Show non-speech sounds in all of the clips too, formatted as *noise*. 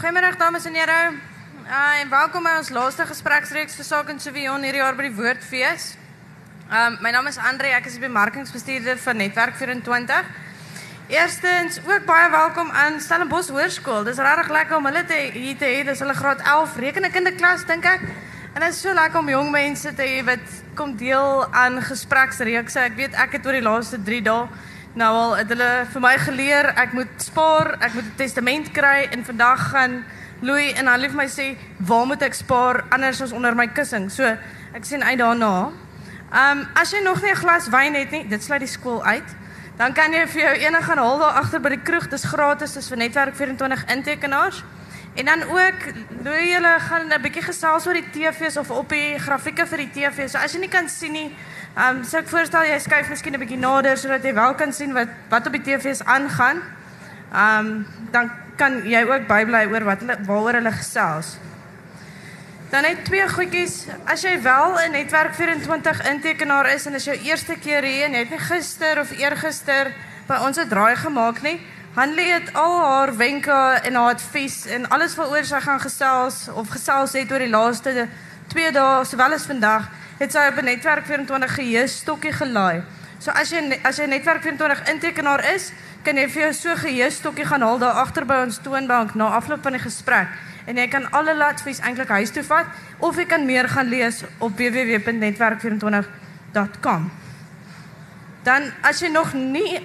Goeiemiddag dames en here. Uh, en welkom by ons laaste gespreksreeks vir Saak en Savion hierdie jaar by die Woordfees. Um my naam is Andre, ek is die bemarkingsbestuurder van Netwerk 24. Eerstens ook baie welkom aan Stellenbosch Hoërskool. Dis regtig lekker om hulle te hier te hê. Dis hulle graad 11 rekenkundige klas dink ek. En dit is so lekker om jong mense te hê wat kom deel aan gespreksreekse. Ek weet ek het oor die laaste 3 dae nou al het hulle vir my geleer ek moet spaar, ek moet 'n testament kry en vandag gaan Louis en hulle vir my sê, "Waar moet ek spaar anders as onder my kussing?" So, ek sien uit daarna. Ehm um, as jy nog nie 'n glas wyn het nie, dit sluit die skool uit. Dan kan jy vir jou enige gaan haal daar agter by die kroeg, dis gratis, dis vir netwerk 24 intekenaars. En dan ook hoe julle gaan 'n bietjie gesels oor die TV's of op die grafieke vir die TV. So as jy nie kan sien nie, um, sou ek voorstel jy skuif miskien 'n bietjie nader sodat jy wel kan sien wat wat op die TV's aangaan. Um, dan kan jy ook bybly oor wat hulle waaroor hulle gesels. Dan net twee goedjies. As jy wel 'n netwerk 24 intekenaar is en as jou eerste keer hier en jy het nie gister of eergister by ons 'n draai gemaak nie, Hanlie het al haar wenke en haar advies en alles waaroor sy gaan gesels of gesels het oor die laaste 2 dae sowel as vandag, het sy op 'n netwerk 24 geheue stokkie gelaai. So as jy as jy netwerk 24 intekenaar is, kan jy vir jou so geheue stokkie gaan haal daar agter by ons toonbank na afloop van die gesprek en jy kan alle advies eintlik huis toe vat of jy kan meer gaan lees op www.netwerk24.com. Dan as jy nog nie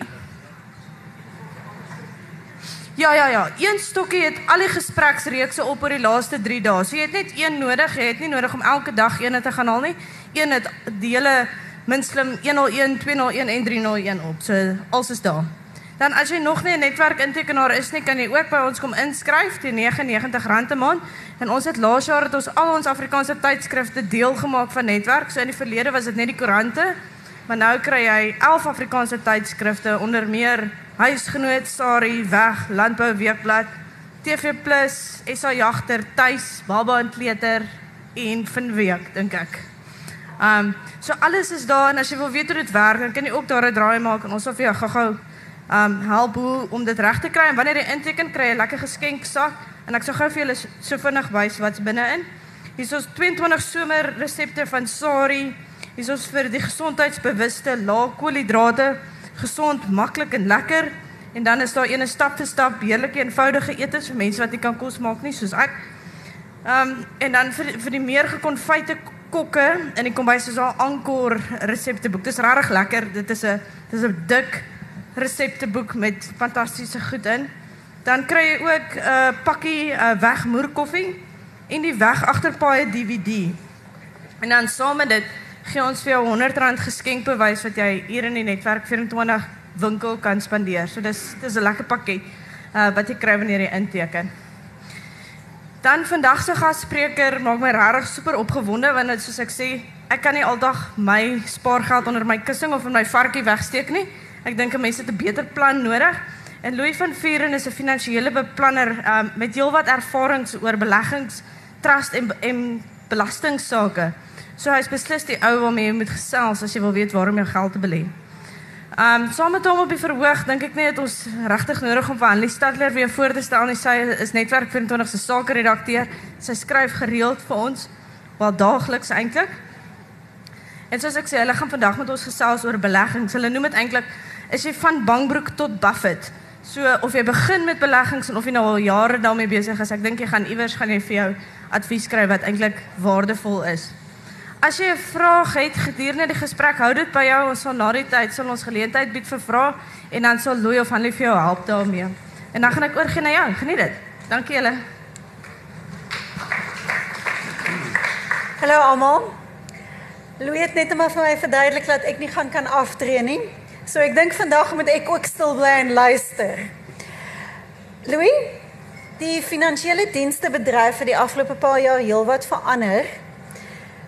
Ja ja ja, een stokkie het al die gespreksreekse op oor die laaste 3 dae. So jy het net een nodig. Jy het nie nodig om elke dag een te gaan haal nie. Een het die hele Minslim 101, 201 en 301 op. So alles is daar. Dan as jy nog nie 'n netwerk intekenaar is nie, kan jy ook by ons kom inskryf teen R99 'n maand. En ons het laas jaar het ons al ons Afrikaanse tydskrifte deel gemaak van netwerk. So in die verlede was dit net die koerante, maar nou kry jy 11 Afrikaanse tydskrifte onder meer Huisgenoot, Sari, Weg, Landbou Weekblad, TV Plus, SA Jagter, Tuis, Baba en Kleuter en Finweek dink ek. Um so alles is daar en as jy wil weet hoe dit werk, dan kan jy ook daar 'n draai maak en ons sal vir jou gou-gou um help hoe om dit reg te kry en wanneer jy inteken kry 'n lekker geskenksak en ek sou gou vir julle so vinnig wys wat's binne-in. Hier is ons 22 somer resepte van Sari. Hier is ons vir die gesondheidsbewuste lae koolhidrate, gesond, maklik en lekker. En dan is daar ene stap vir stap heerlike eenvoudige etes vir mense wat nie kan kos maak nie soos ek. Um en dan vir vir die meer gekonfyte kokke en die kombuis is daar Ankor resepteboek. Dit is regtig lekker. Dit is 'n dit is 'n dik resepteboek met fantastiese goed in. Dan kry jy ook 'n uh, pakkie uh, weg moerkoffie en die weg agterpaaie DVD. En dan saam met dit gee ons vir jou R100 geskenkbewys wat jy hier in die netwerk 24 winkel kan spandeer. So dis dis 'n lekker pakket uh, wat jy kry wanneer jy inteken. Dan vandag se gasspreker maak my regtig super opgewonde want dit soos ek sê, ek kan nie aldag my spaargeld onder my kussing of in my varkie wegsteek nie. Ek dink 'n mens het 'n beter plan nodig. En Louis van Vuren is 'n finansiële beplanner um, met heelwat ervarings oor beleggings, trust en en belastingsaake. So hy's beslis die ou waarmee jy moet gesels as jy wil weet waar om jou geld te belê. Ehm um, saam met hom op die verhoog dink ek net ons regtig nodig om vir Annelie Stadler weer voor te stel en sy is netwerk 24 se sake redakteur. Sy skryf gereeld vir ons, wel daagliks eintlik. En soos ek sê, hulle gaan vandag met ons gesels oor beleggings. Hulle noem dit eintlik is jy van Bangbroek tot Buffett. So of jy begin met beleggings en of jy nou al jare daarmee besig is, ek dink jy gaan iewers gaan jy vir jou advies kry wat eintlik waardevol is. As jy 'n vraag het gedurende die gesprek, hou dit by jou. Ons sal na die tyd sal ons geleentheid bied vir vrae en dan sal Louie of Hanlie vir jou help daarmee. En dan gaan ek oorgie na jou. Geniet dit. Dankie julle. Hallo almal. Louie het net maar vir my verduidelik dat ek nie gaan kan aftree nie. So ek dink vandag moet ek ook stil bly en luister. Louis, die finansiële dienste bedryf vir die afgelope paar jaar heelwat verander.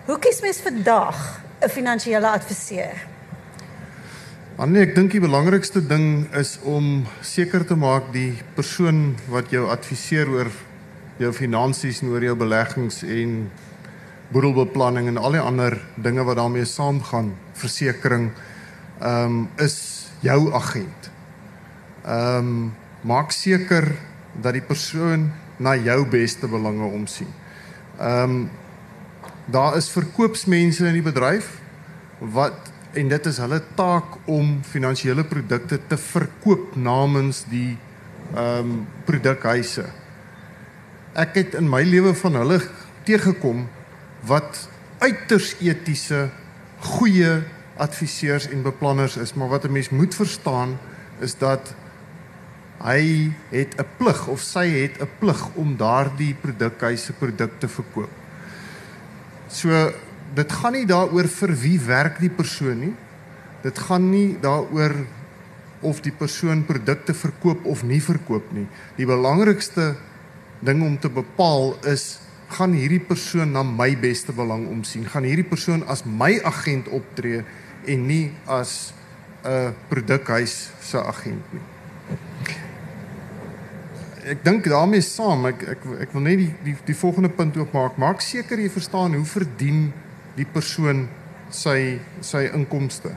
Hoe kies mens vandag 'n finansiële adviseur? Annie, ek dink die belangrikste ding is om seker te maak die persoon wat jou adviseer oor jou finansies en oor jou beleggings en boedelbeplanning en al die ander dinge wat daarmee saamgaan, versekerings ehm um, is jou agent. Ehm um, maak seker dat die persoon na jou beste belange omsien. Ehm um, daar is verkoopsmense in die bedryf wat en dit is hulle taak om finansiële produkte te verkoop namens die ehm um, produkhuise. Ek het in my lewe van hulle teëgekom wat uiters etiese goeie adviseurs en beplanners is, maar wat 'n mens moet verstaan is dat hy het 'n plig of sy het 'n plig om daardie produkhuise produkte verkoop. So dit gaan nie daaroor vir wie werk die persoon nie. Dit gaan nie daaroor of die persoon produkte verkoop of nie verkoop nie. Die belangrikste ding om te bepaal is gaan hierdie persoon na my beste belang omsien? Gaan hierdie persoon as my agent optree en nie as 'n produkhuis se agent nie? Ek dink daarmee saam ek ek ek wil net die die die volgende punt oopmaak. Maak seker jy verstaan hoe verdien die persoon sy sy inkomste.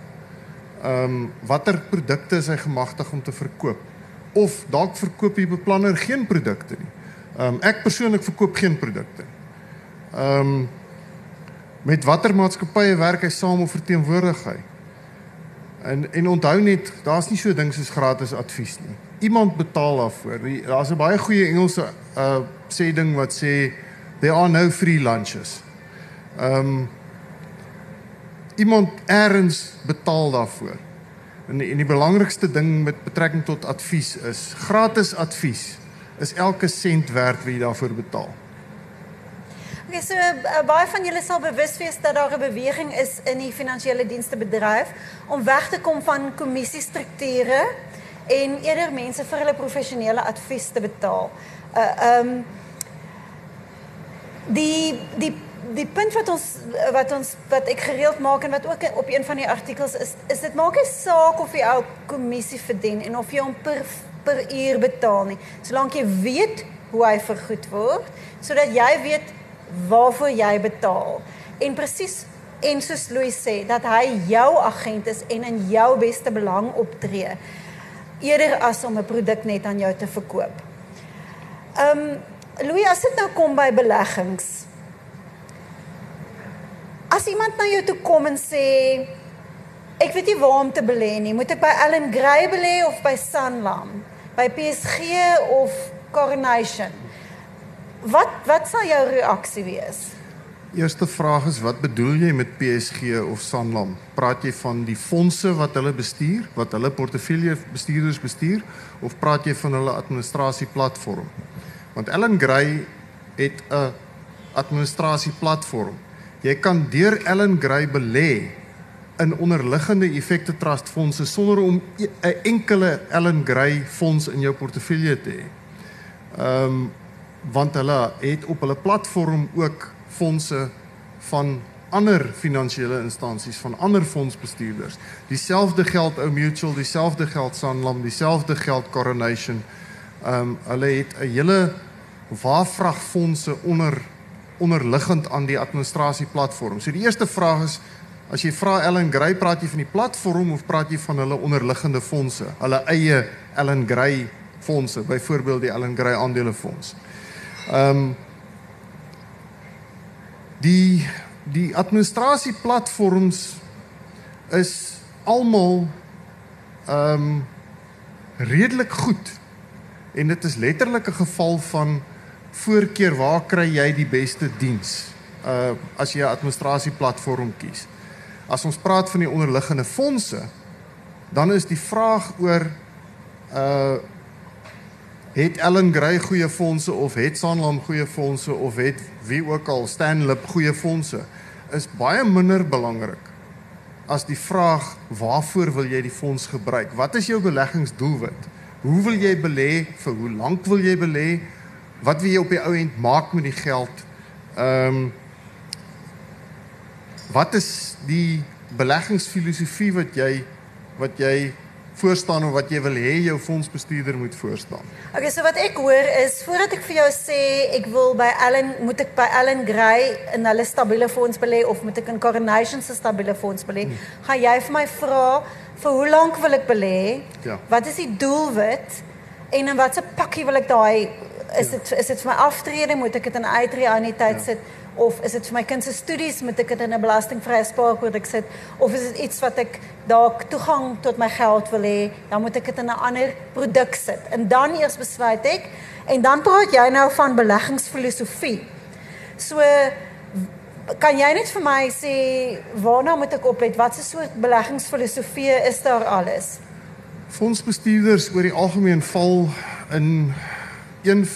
Ehm um, watter produkte is hy gemagtig om te verkoop? Of dalk verkoop die beplanner geen produkte nie. Ehm um, ek persoonlik verkoop geen produkte. Ehm um, met watter maatskappye werk hy saam of verteenwoordig hy? En en onthou net, daar's nie so ding soos gratis advies nie. Iemand betaal daarvoor. Daar's 'n baie goeie Engelse uh sê ding wat sê there are no free lunches. Um, iemand eers betaal daarvoor. En en die belangrikste ding met betrekking tot advies is gratis advies is elke sent werd wat jy daarvoor betaal. Okay, so uh, baie van julle sal bewus wees dat daar 'n beweging is in die finansiële dienste bedryf om weg te kom van kommissiestrukture en eerder mense vir hulle professionele advies te betaal. Uh ehm um, die die die punt wat ons wat ons wat ek gereeld maak en wat ook op een van die artikels is is dit maak nie saak of jy ou kommissie verdien en of jy hom per per uur betaal nie. Solank jy weet hoe hy vergoed word, sodat jy weet waarvoor jy betaal. En presies en soos Louis sê dat hy jou agent is en in jou beste belang optree eerder as om 'n produk net aan jou te verkoop. Ehm um, Louis, as dit nou kom by beleggings. As iemand na jou toe kom en sê ek weet nie waar om te belê nie, moet ek by Allen Gray belê of by Sanlam? by PSG of Coronation. Wat wat sal jou reaksie wees? Eerste vraag is wat bedoel jy met PSG of Sanlam? Praat jy van die fondse wat hulle bestuur, wat hulle portefeulje bestuurders bestuur of praat jy van hulle administrasieplatform? Want Ellen Gray het 'n administrasieplatform. Jy kan deur Ellen Gray belê in onderliggende effekte trust fondse sonder om 'n e-, enkele Ellen Gray fonds in jou portefeulje te hê. Ehm um, want hulle het op hulle platform ook fondse van ander finansiële instansies van ander fondsbestuurders. Dieselfde geld ou Mutual, dieselfde geld Sanlam, dieselfde geld Coronation. Ehm um, hulle het 'n hele waarvrag fondse onder onderliggend aan die administrasieplatform. So die eerste vraag is As jy vra Ellen Gray, praat jy van die platform of praat jy van hulle onderliggende fondse, hulle eie Ellen Gray fondse, byvoorbeeld die Ellen Gray aandelefonds. Ehm um, die die administrasieplatforms is almal ehm um, redelik goed. En dit is letterlik 'n geval van voorkeur waar kry jy die beste diens? Uh as jy 'n administrasieplatform kies. As ons praat van die onderliggende fondse, dan is die vraag oor uh het Ellen Gray goeie fondse of het Sanlam goeie fondse of het wie ook al Stanlip goeie fondse is baie minder belangrik as die vraag waarvoor wil jy die fonds gebruik? Wat is jou beleggingsdoelwit? Hoe wil jy belê? Vir hoe lank wil jy belê? Wat wil jy op die ou end maak met die geld? Ehm um, wat is die beleggingsfilosofie wat jy wat jy voorstaan of wat jy wil hê jou fondsbestuurder moet voorstaan? Okay, so wat ek hoor is voordat ek vir jou sê ek wil by Allen moet ek by Allen Gray in hulle stabiele fonds belê of moet ek in Coronation se stabiele fonds belê? Hmm. Gaan jy vir my vra vir hoe lank wil ek belê? Ja. Wat is die doelwit? En in watter pakkie wil ek daai is dit ja. is dit vir my aftrede moet ek dit in uitreaniteit ja. sit of is dit vir my kind se studies moet ek dit in 'n belastingvrye spaarpot sit? Of is dit iets wat ek dalk toegang tot my geld wil hê dan moet ek dit in 'n ander produk sit. En dan eers besluit ek en dan praat jy nou van beleggingsfilosofie. So kan jy net vir my sê waarna moet ek oplet? Watse soort beleggingsfilosofie is daar alles? Fondsbestuurders oor die algemeen val in een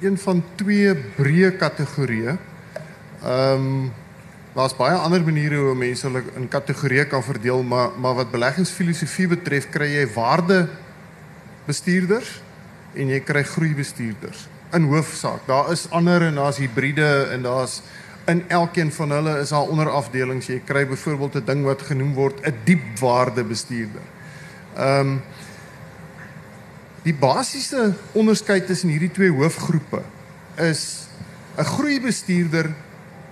een van twee breë kategorieë. Ehm um, daar's baie ander maniere hoe mense hulle in kategorieë kan verdeel, maar maar wat beleggingsfilosofie betref, kry jy waarde bestuurders en jy kry groeibestuurders. In hoofsaak, daar is ander en daar's hibriede en daar's in elkeen van hulle is daar onderafdelings. Jy kry byvoorbeeld 'n ding wat genoem word 'n diepwaarde bestuurder. Ehm um, Die basiese onderskeid tussen hierdie twee hoofgroepe is 'n groeibestuurder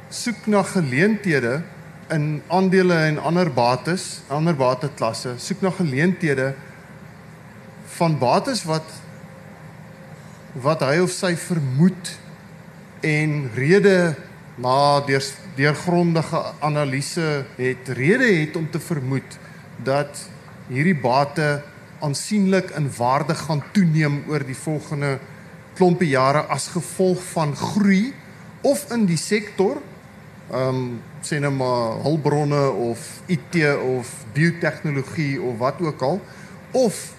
soek na geleenthede in aandele en ander bates, ander bateklasse, soek na geleenthede van bates wat wat hy of sy vermoed en rede na deur deurgrondige analise het rede het om te vermoed dat hierdie bate aansienlik in waarde gaan toeneem oor die volgende klompie jare as gevolg van groei of in die sektor ehm um, sê net maar hulpbronne of IT of biotehnologie of wat ook al of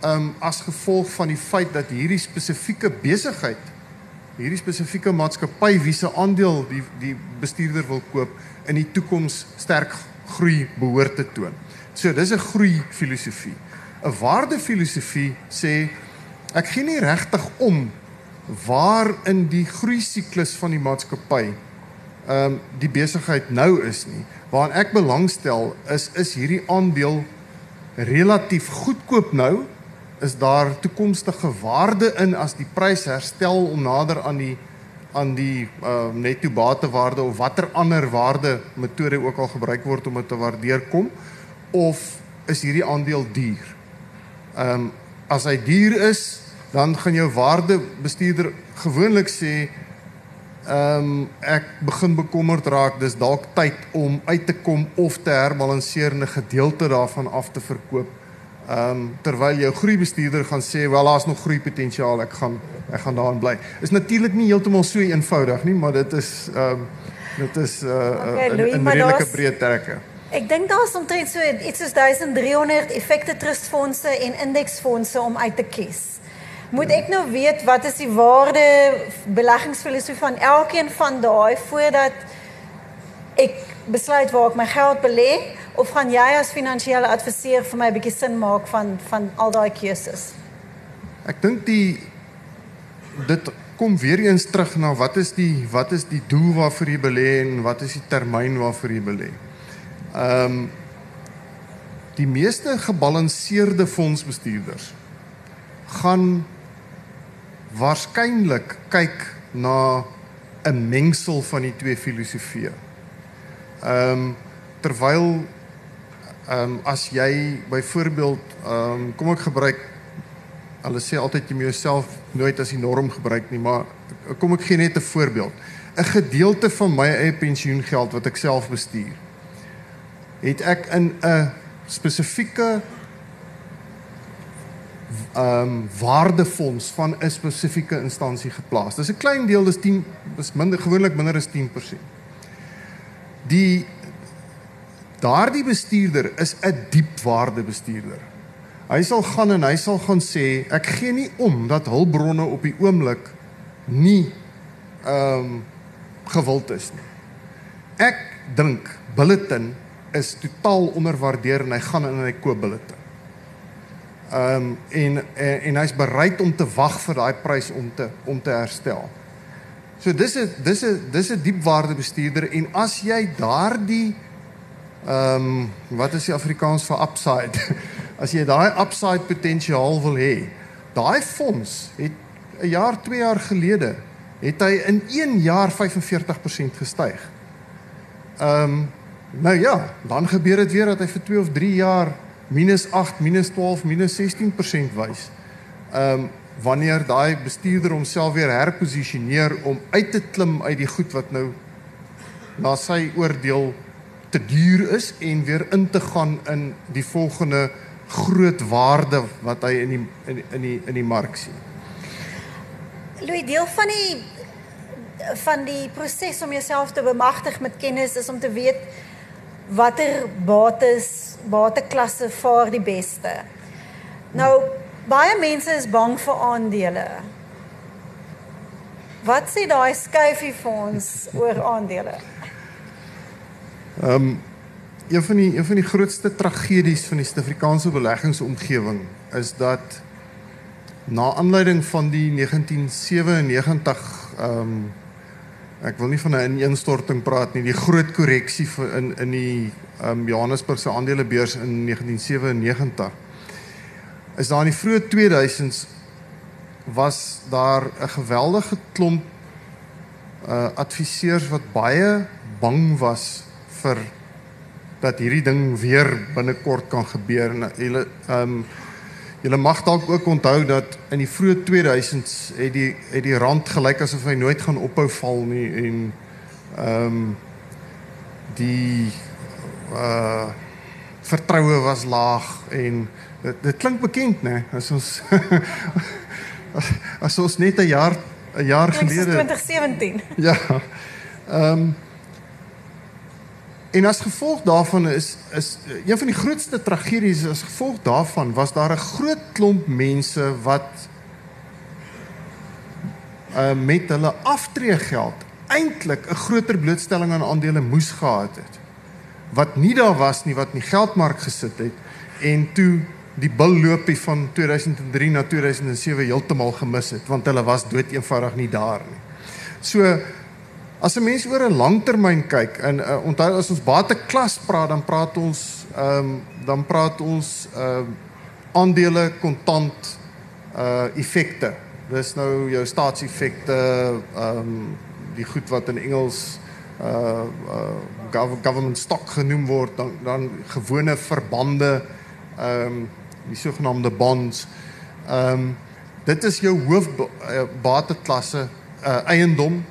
ehm um, as gevolg van die feit dat hierdie spesifieke besigheid hierdie spesifieke maatskappy wie se aandeel die die bestuurder wil koop in die toekoms sterk groei behoort te toon. So dis 'n groei filosofie. 'n waardefilosofie sê ek gee nie regtig om waar in die groei siklus van die maatskappy ehm um, die besigheid nou is nie. Waaraan ek belangstel is is hierdie aandeel relatief goedkoop nou? Is daar toekomstige waarde in as die prys herstel om nader aan die aan die uh, netto batewaarde of watter ander waarde metode ook al gebruik word om dit te waardeer kom of is hierdie aandeel duur? Ehm um, as hy duur is, dan gaan jou waardebestuurder gewoonlik sê ehm um, ek begin bekommerd raak, dis dalk tyd om uit te kom of te herbalanseer 'n gedeelte daarvan af te verkoop. Ehm um, terwyl jou groeibestuurder gaan sê, "Wel, daar's nog groeipotensiaal, ek gaan ek gaan daarin bly." Is natuurlik nie heeltemal so eenvoudig nie, maar dit is ehm um, dit is 'n uh, okay, in, in redelike breë trekke. Ek dink daar is omtrent so iets soos 1300 effekte trustfondse en indeksfondse om uit te kies. Moet ek nou weet wat is die waarde beleggingsfilosofie van elkeen van daai voordat ek besluit waar ek my geld belê of gaan jy as finansiële adviseur vir my 'n bietjie sin maak van van al daai keuses? Ek dink die dit kom weer eens terug na wat is die wat is die doel waarvoor jy belê en wat is die termyn waarvoor jy belê? Ehm um, die meeste gebalanseerde fondsbestuurders gaan waarskynlik kyk na 'n mengsel van die twee filosofieë. Ehm um, terwyl ehm um, as jy byvoorbeeld ehm um, kom ek gebruik hulle sê altyd jy moet jouself nooit as die norm gebruik nie, maar kom ek gee net 'n voorbeeld. 'n Gedeelte van my eie pensioengeld wat ek self bestuur het ek in 'n spesifieke um, waardefonds van 'n spesifieke instansie geplaas. Dis 'n klein deel, dis 10 is minder gewoonlik minder as 10%. Die daardie bestuurder is 'n diepwaarde bestuurder. Hy sal gaan en hy sal gaan sê ek gee nie om dat hulpbronne op die oomblik nie ehm um, gewild is nie. Ek dink bulletin is totaal onderwaardeer en hy gaan en hy koop billette. Ehm um, en en, en hy's bereid om te wag vir daai prys om te om te herstel. So dis 'n dis 'n dis 'n diepwaarde bestuurder en as jy daardie ehm um, wat is die Afrikaans vir upside? *laughs* As jy daai upside potensiaal wil hê, daai fonds het 'n jaar, 2 jaar gelede het hy in 1 jaar 45% gestyg. Ehm um, Nou ja, dan gebeur dit weer dat hy vir 2 of 3 jaar minus 8, minus 12, minus 16% wys. Ehm um, wanneer daai bestuurder homself weer herposisioneer om uit te klim uit die goed wat nou na sy oordeel te duur is en weer in te gaan in die volgende groot waarde wat hy in die in in die in die mark sien. Louis deel van die van die proses om jouself te bemagtig met kennis is om te weet watter bates bateklasse vaar die beste. Nou baie mense is bang vir aandele. Wat sê daai skuifie vir ons oor aandele? Ehm um, een van die een van die grootste tragedies van die Suid-Afrikaanse beleggingsomgewing is dat na aanleiding van die 1997 ehm um, ek wil nie van 'n ineenstorting praat nie, die groot korreksie in in die ehm um, Johannesburgse aandelebeurs in 1997 is daar in die vroeë 2000s was daar 'n geweldige klomp uh adviseurs wat baie bang was vir dat hierdie ding weer binnekort kan gebeur en hulle ehm um, julle mag dalk ook onthou dat in die vroeë 2000s het die het die rand gelyk asof hy nooit gaan ophou val nie en ehm um, die uh vertroue was laag en dit, dit klink bekend nê as ons *laughs* as ons net 'n jaar 'n jaar gelede 2017 ja ehm um, en as gevolg daarvan is is een van die grootste tragedies as gevolg daarvan was daar 'n groot klomp mense wat uh, met hulle aftreegeld eintlik 'n groter blootstelling aan aandele moes gehad het wat nie daar was nie wat in die geldmark gesit het en toe die bulloopie van 2003 na 2007 heeltemal gemis het want hulle was dood eenvoudig nie daar nie. So as 'n mens oor 'n langtermyn kyk en uh, onthou as ons bateklas praat dan praat ons ehm um, dan praat ons ehm uh, aandele kontant uh effekte. Dis nou jou staatseffekte ehm um, die goed wat in Engels uh uh government stock genoem word dan dan gewone verbande ehm um, die sogenaamde bonds. Ehm um, dit is jou hoof uh, bateklasse uh, eiendom.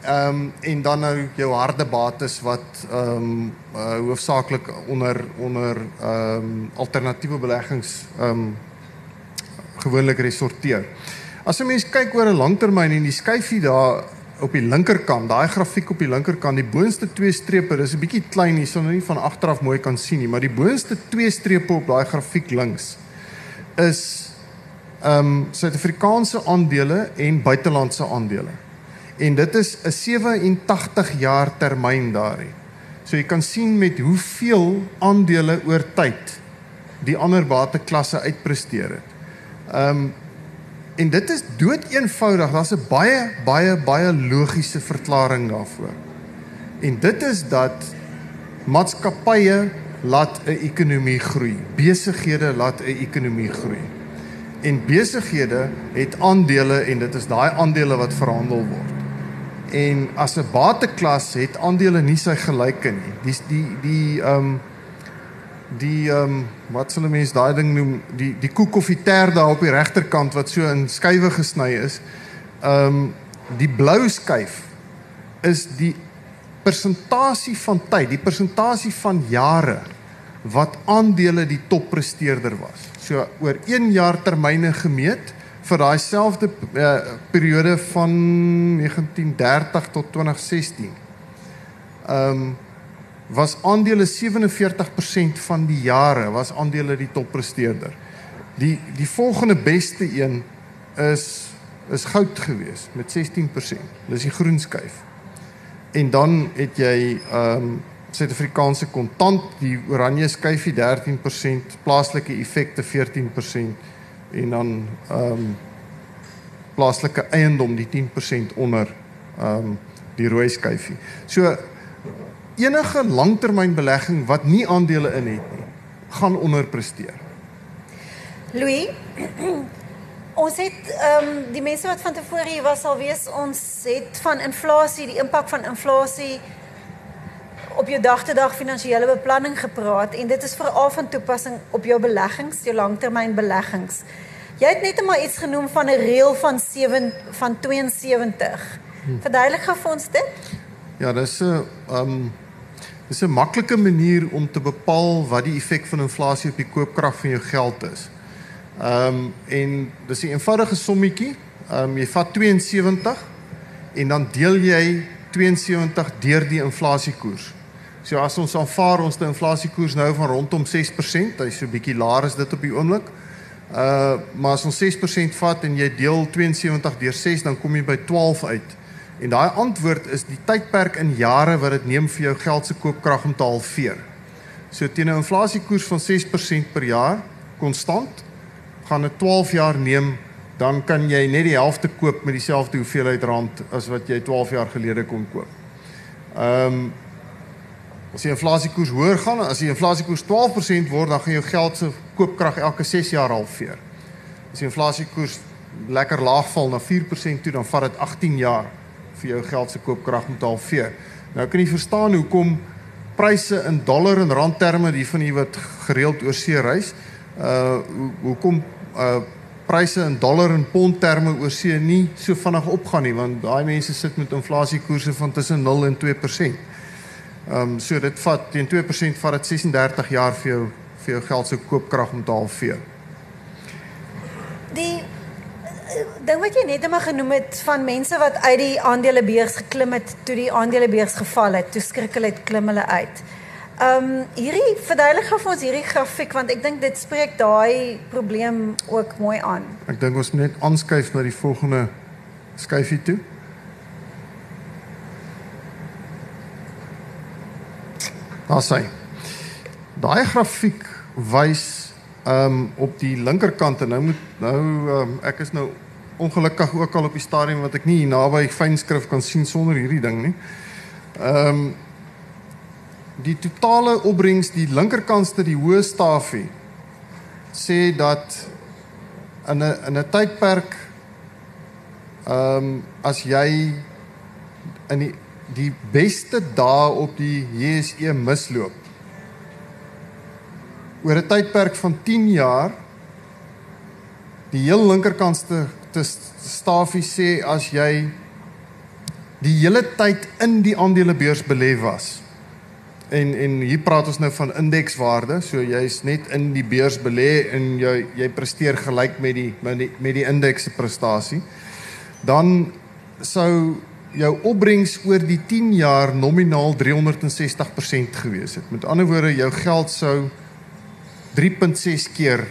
Ehm um, en dan nou jou harde bates wat ehm um, uh, hoofsaaklik onder onder ehm um, alternatiewe beleggings ehm um, gewoonlik resorteer. As 'n mens kyk oor 'n langtermyn en die skyfie daar op die linkerkant, daai grafiek op die linkerkant, die boonste twee strepe, dis 'n bietjie klein hier, sou nou nie van agter af mooi kan sien nie, maar die boonste twee strepe op daai grafiek links is ehm um, Suid-Afrikaanse aandele en buitelandse aandele. En dit is 'n 87 jaar termyn daarin. So jy kan sien met hoeveel aandele oor tyd die ander bateklasse uitpresteer het. Ehm um, En dit is dood eenvoudig. Daar's 'n baie baie baie logiese verklaring daarvoor. En dit is dat maatskappye laat 'n ekonomie groei. Besighede laat 'n ekonomie groei. En besighede het aandele en dit is daai aandele wat verhandel word. En as 'n bateklas het aandele nie sy gelyke nie. Dis die die ehm um, die ehm um, wat sal 'n mens daai ding noem die die koek of die ter daar op die regterkant wat so in skywe gesny is. Ehm um, die blou skyf is die persentasie van tyd, die persentasie van jare wat aandele die toppresteerder was. So oor 1 jaar termyne gemeet vir daai selfde uh, periode van 1930 tot 2016. Ehm um, was aandele 47% van die jare was aandele die toppresteerder. Die die volgende beste een is is goud gewees met 16%. Dis die groen skuif. En dan het jy ehm um, Suid-Afrikaanse kontant, die oranje skuifie 13%, plaaslike effekte 14% en dan ehm um, plaaslike eiendom die 10% onder ehm um, die rooi skuifie. So enige langtermynbelegging wat nie aandele in het nie, gaan onderpresteer. Louis, *clears throat* ons het ehm um, die mense wat van tevore hier was al weet ons het van inflasie, die impak van inflasie op jou dag-te-dag finansiële beplanning gepraat en dit is veral van toepassing op jou beleggings, jou langtermynbeleggings. Jy het net maar iets genoem van 'n reël van 7 van 72. Verduidelik gou vir ons dit. Ja, dis 'n um dis 'n maklike manier om te bepaal wat die effek van inflasie op die koopkrag van jou geld is. Um en dis 'n eenvoudige sommetjie. Um jy vat 72 en dan deel jy 72 deur die inflasiekoers. So as ons aanvaar ons die inflasiekoers nou van rondom 6%, hy's so bietjie laer as dit op die oomblik. Uh maar as ons 6% vat en jy deel 72 deur 6, dan kom jy by 12 uit. En daai antwoord is die tydperk in jare wat dit neem vir jou geld se koopkrag om te halveer. So teen 'n inflasiekoers van 6% per jaar konstant gaan dit 12 jaar neem dan kan jy net die helfte koop met dieselfde hoeveelheid rand as wat jy 12 jaar gelede kon koop. Ehm um, as die inflasiekoers hoër gaan, as die inflasiekoers 12% word, dan gaan jou geld se koopkrag elke 6 jaar halveer. As die inflasiekoers lekker laag val na 4% toe, dan vat dit 18 jaar vir jou geld se koopkrag om te halveer. Nou kan jy verstaan hoekom pryse in dollar en rand terme, die van u wat gereeld oor see reis, uh hoekom uh pryse in dollar en pond terme oor see nie so vinnig opgaan nie want daai mense sit met inflasiekoerse van tussen 0 en 2%. Ehm um, so dit vat teen 2% vat dit 36 jaar vir jou vir jou geld se koopkrag om te halveer. Die eh, ding wat jy net eendag genoem het van mense wat uit die aandelebeurs geklim het toe die aandelebeurs geval het, toe skrik hulle het klim hulle uit. Ehm um, hierdie verduidelik gou vir ons hierdie grafiek want ek dink dit spreek daai probleem ook mooi aan. Ek dink ons moet net aanskuif na die volgende skuifie toe. Daar sê. Daai grafiek wys ehm um, op die linkerkant en nou moet nou um, ek is nou ongelukkig ook al op die stadium wat ek nie naby fynskrif kan sien sonder hierdie ding nie. Ehm um, die totale opbrengs die linkerkantste die hoë stafie sê dat in 'n in 'n tydperk ehm um, as jy in die die beste dae op die JSE misloop oor 'n tydperk van 10 jaar die heel linkerkantste te stafie sê as jy die hele tyd in die aandelebeurs belê was En en hier praat ons nou van indekswaarde. So jy's net in die beurs belê en jy jy presteer gelyk met die met die, die indeks se prestasie. Dan sou jou opbrengs oor die 10 jaar nominaal 360% gewees het. Met ander woorde, jou geld sou 3.6 keer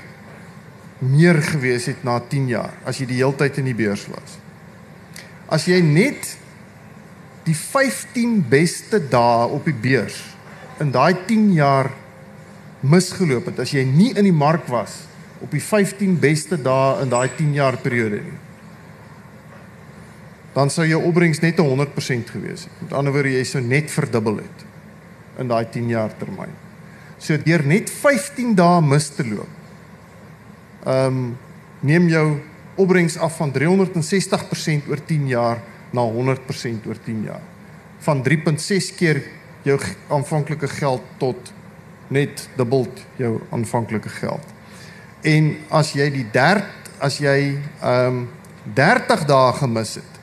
meer gewees het na 10 jaar as jy die hele tyd in die beurs was. As jy net die 15 beste dae op die beurs in daai 10 jaar misgeloop het as jy nie in die mark was op die 15 beste dae in daai 10 jaar periode nie dan sou jou opbrengs net 100% gewees het. Met ander woorde jy sou net verdubbel het in daai 10 jaar termyn. So deur net 15 dae mis te loop. Ehm um, neem jou opbrengs af van 360% oor 10 jaar na 100% oor 10 jaar. Van 3.6 keer jou aanvanklike geld tot net dubbel jou aanvanklike geld. En as jy die derd as jy ehm um, 30 dae gemis het,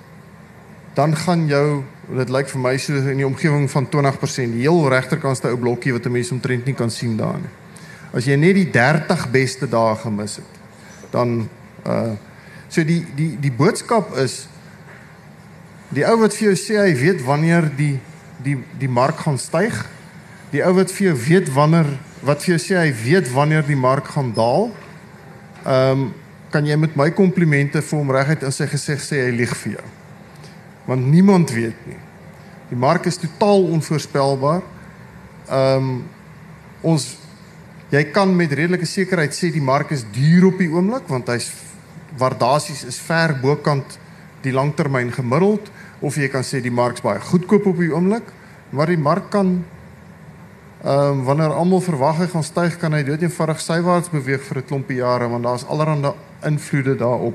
dan gaan jou dit lyk vir my so in die omgewing van 20% die heel regterkantste ou blokkie wat 'n mens omtrent nie kan sien daar nie. As jy net die 30 beste dae gemis het, dan uh so die die die boodskap is die ou wat vir jou sê hy weet wanneer die die die mark gaan styg. Die ou wat vir jou weet wanneer wat vir jou sê hy weet wanneer die mark gaan daal. Ehm um, kan jy met my komplimente vir hom reguit in sy gesig sê hy lieg vir jou. Want niemand weet nie. Die mark is totaal onvoorspelbaar. Ehm um, ons jy kan met redelike sekerheid sê die mark is duur op die oomblik want hy's waardasies is ver bokant die langtermyn gemiddeld of jy kan sê die mark's baie goedkoop op die oomblik, maar die mark kan ehm um, wanneer almal verwag hy gaan styg, kan hy dood eenvoudig sywaarts beweeg vir 'n klompie jare want daar's allerlei invloede daarop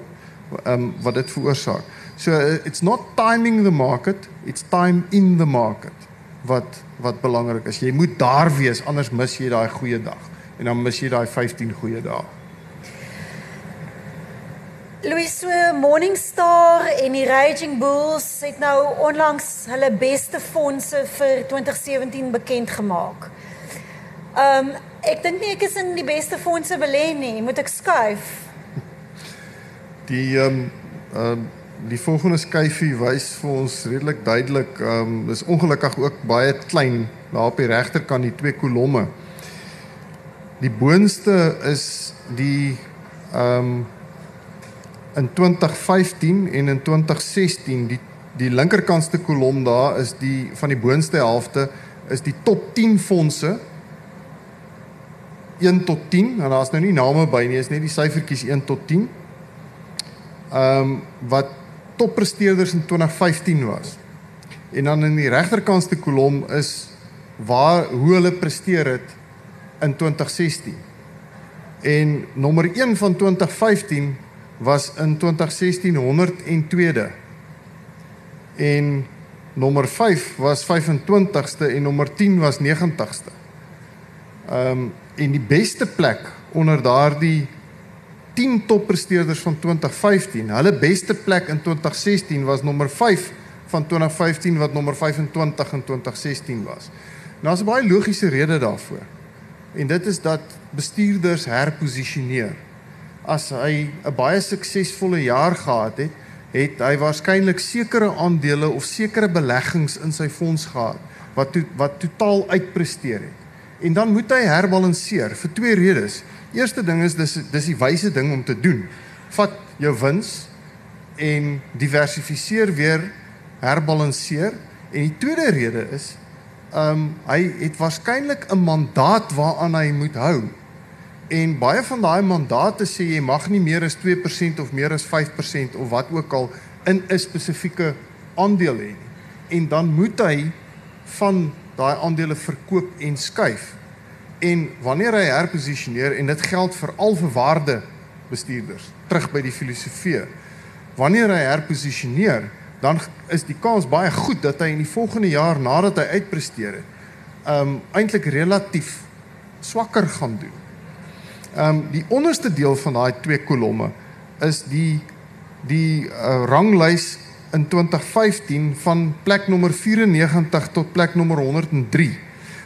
ehm um, wat dit veroorsaak. So uh, it's not timing the market, it's time in the market wat wat belangrik is. Jy moet daar wees anders mis jy daai goeie dag en dan mis jy daai 15 goeie dae. Louis so Morningstar en die Raging Bulls het nou onlangs hulle beste fondse vir 2017 bekend gemaak. Um, ek dink nie ek is in die beste fondse belê nie, moet ek skuif. Die um, um, die volgende skyfie wys vir ons redelik duidelik ehm um, dis ongelukkig ook baie klein daar op die regterkant die twee kolomme. Die boonste is die ehm um, in 2015 en in 2016 die die linkerkantste kolom daar is die van die boonste helfte is die top 10 fondse 1 tot 10 en daar's nou nie name by nie is net die syfertjies 1 tot 10 ehm um, wat toppresteerders in 2015 was en dan in die regterkantste kolom is waar hoe hulle presteer het in 2016 en nommer 1 van 2015 was in 2016 102de. En nommer 5 was 25ste en nommer 10 was 90ste. Ehm um, en die beste plek onder daardie 10 toppresteerders van 2015, hulle beste plek in 2016 was nommer 5 van 2015 wat nommer 25 in 2016 was. Nou daar's 'n baie logiese rede daarvoor. En dit is dat bestuurders herposisioneer as hy 'n baie suksesvolle jaar gehad het, het hy waarskynlik sekere aandele of sekere beleggings in sy fonds gehad wat to, wat totaal uitpresteer het. En dan moet hy herbalanseer vir twee redes. Eerste ding is dis dis die wyse ding om te doen. Vat jou wins en diversifiseer weer, herbalanseer. En die tweede rede is ehm um, hy het waarskynlik 'n mandaat waaraan hy moet hou En baie van daai mandate sê jy mag nie meer as 2% of meer as 5% of wat ook al in 'n spesifieke aandeel hê nie. En dan moet hy van daai aandele verkoop en skuif. En wanneer hy herposisioneer en dit geld vir al vir waarde bestuurders terug by die filosofie. Wanneer hy herposisioneer, dan is die kans baie goed dat hy in die volgende jaar nadat hy uitpresteer het, um eintlik relatief swakker gaan doen. Ehm um, die onderste deel van daai twee kolomme is die die uh, ranglys in 2015 van plek nommer 94 tot plek nommer 103.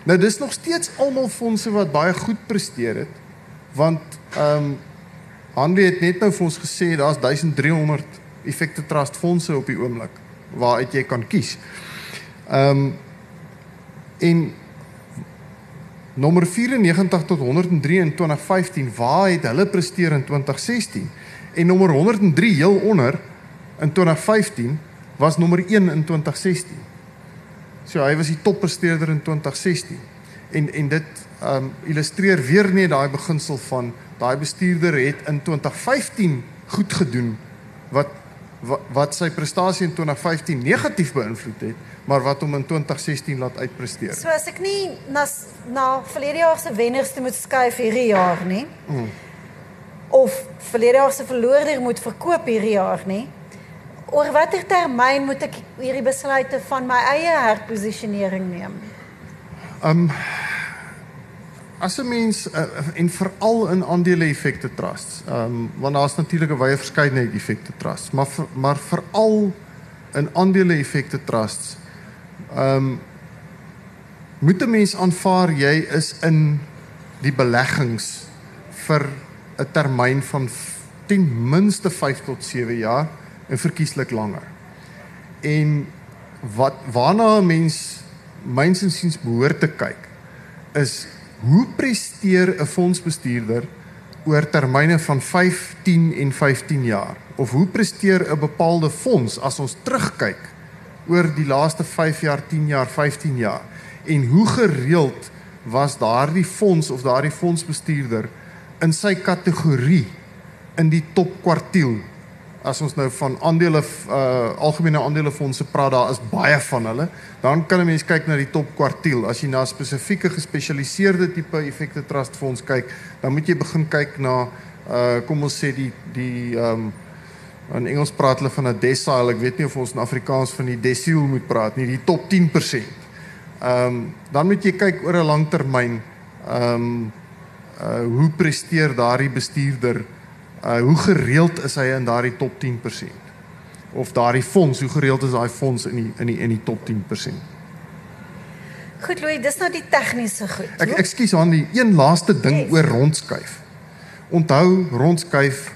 Nou dis nog steeds almal fondse wat baie goed presteer het want ehm um, Hanlie het net nou vir ons gesê daar's 1300 effekte trust fondse op die oomblik waaruit jy kan kies. Ehm um, en nommer 94 tot 103 in 2015 waar het hulle presteer in 2016 en nommer 103 heel onder in 2015 was nommer 1 in 2016. So hy was die toppresteerder in 2016. En en dit um illustreer weer net daai beginsel van daai bestuurder het in 2015 goed gedoen wat wat, wat sy prestasie in 2015 negatief beïnvloed het maar wat hom in 2016 laat uitpresteer. So as ek nie na na verlede jaar se wenners te moet skuif hierdie jaar nie. Mm. Of verlede jaar se verloorder moet verkoop hierdie jaar nie. Oor watter termyn moet ek hierdie besluite van my eie herposisionering neem? Um as 'n mens uh, en veral in aandele effekte trusts. Um want daar's natuurlik 'n wye verskeidenheid effekte trusts, maar vir, maar veral in aandele effekte trusts um, moet 'n mens aanvaar jy is in die beleggings vir 'n termyn van ten minste 5 tot 7 jaar en verkieslik langer. En wat waarna 'n mens myns en siens behoort te kyk is hoe presteer 'n fondsbestuurder oor termyne van 5, 10 en 15 jaar of hoe presteer 'n bepaalde fonds as ons terugkyk oor die laaste 5 jaar, 10 jaar, 15 jaar en hoe gereeld was daardie fonds of daardie fondsbestuurder in sy kategorie in die top kwartiel as ons nou van aandele uh algemene aandelefondse praat daar is baie van hulle dan kan 'n mens kyk na die top kwartiel as jy na spesifieke gespesialiseerde tipe effekte trust fonds kyk dan moet jy begin kyk na uh kom ons sê die die um In Engels praat hulle van 'n decile. Ek weet nie of ons in Afrikaans van die decile moet praat nie, die top 10%. Ehm um, dan moet jy kyk oor 'n lang termyn ehm um, uh hoe presteer daardie bestuurder uh hoe gereeld is hy in daardie top 10%? Of daardie fonds, hoe gereeld is daai fonds in die in die in die top 10%? Goed Louis, dis nou die tegniese goed. Ek ekskuus aan die een laaste ding yes. oor rondskuif. Onthou rondskuif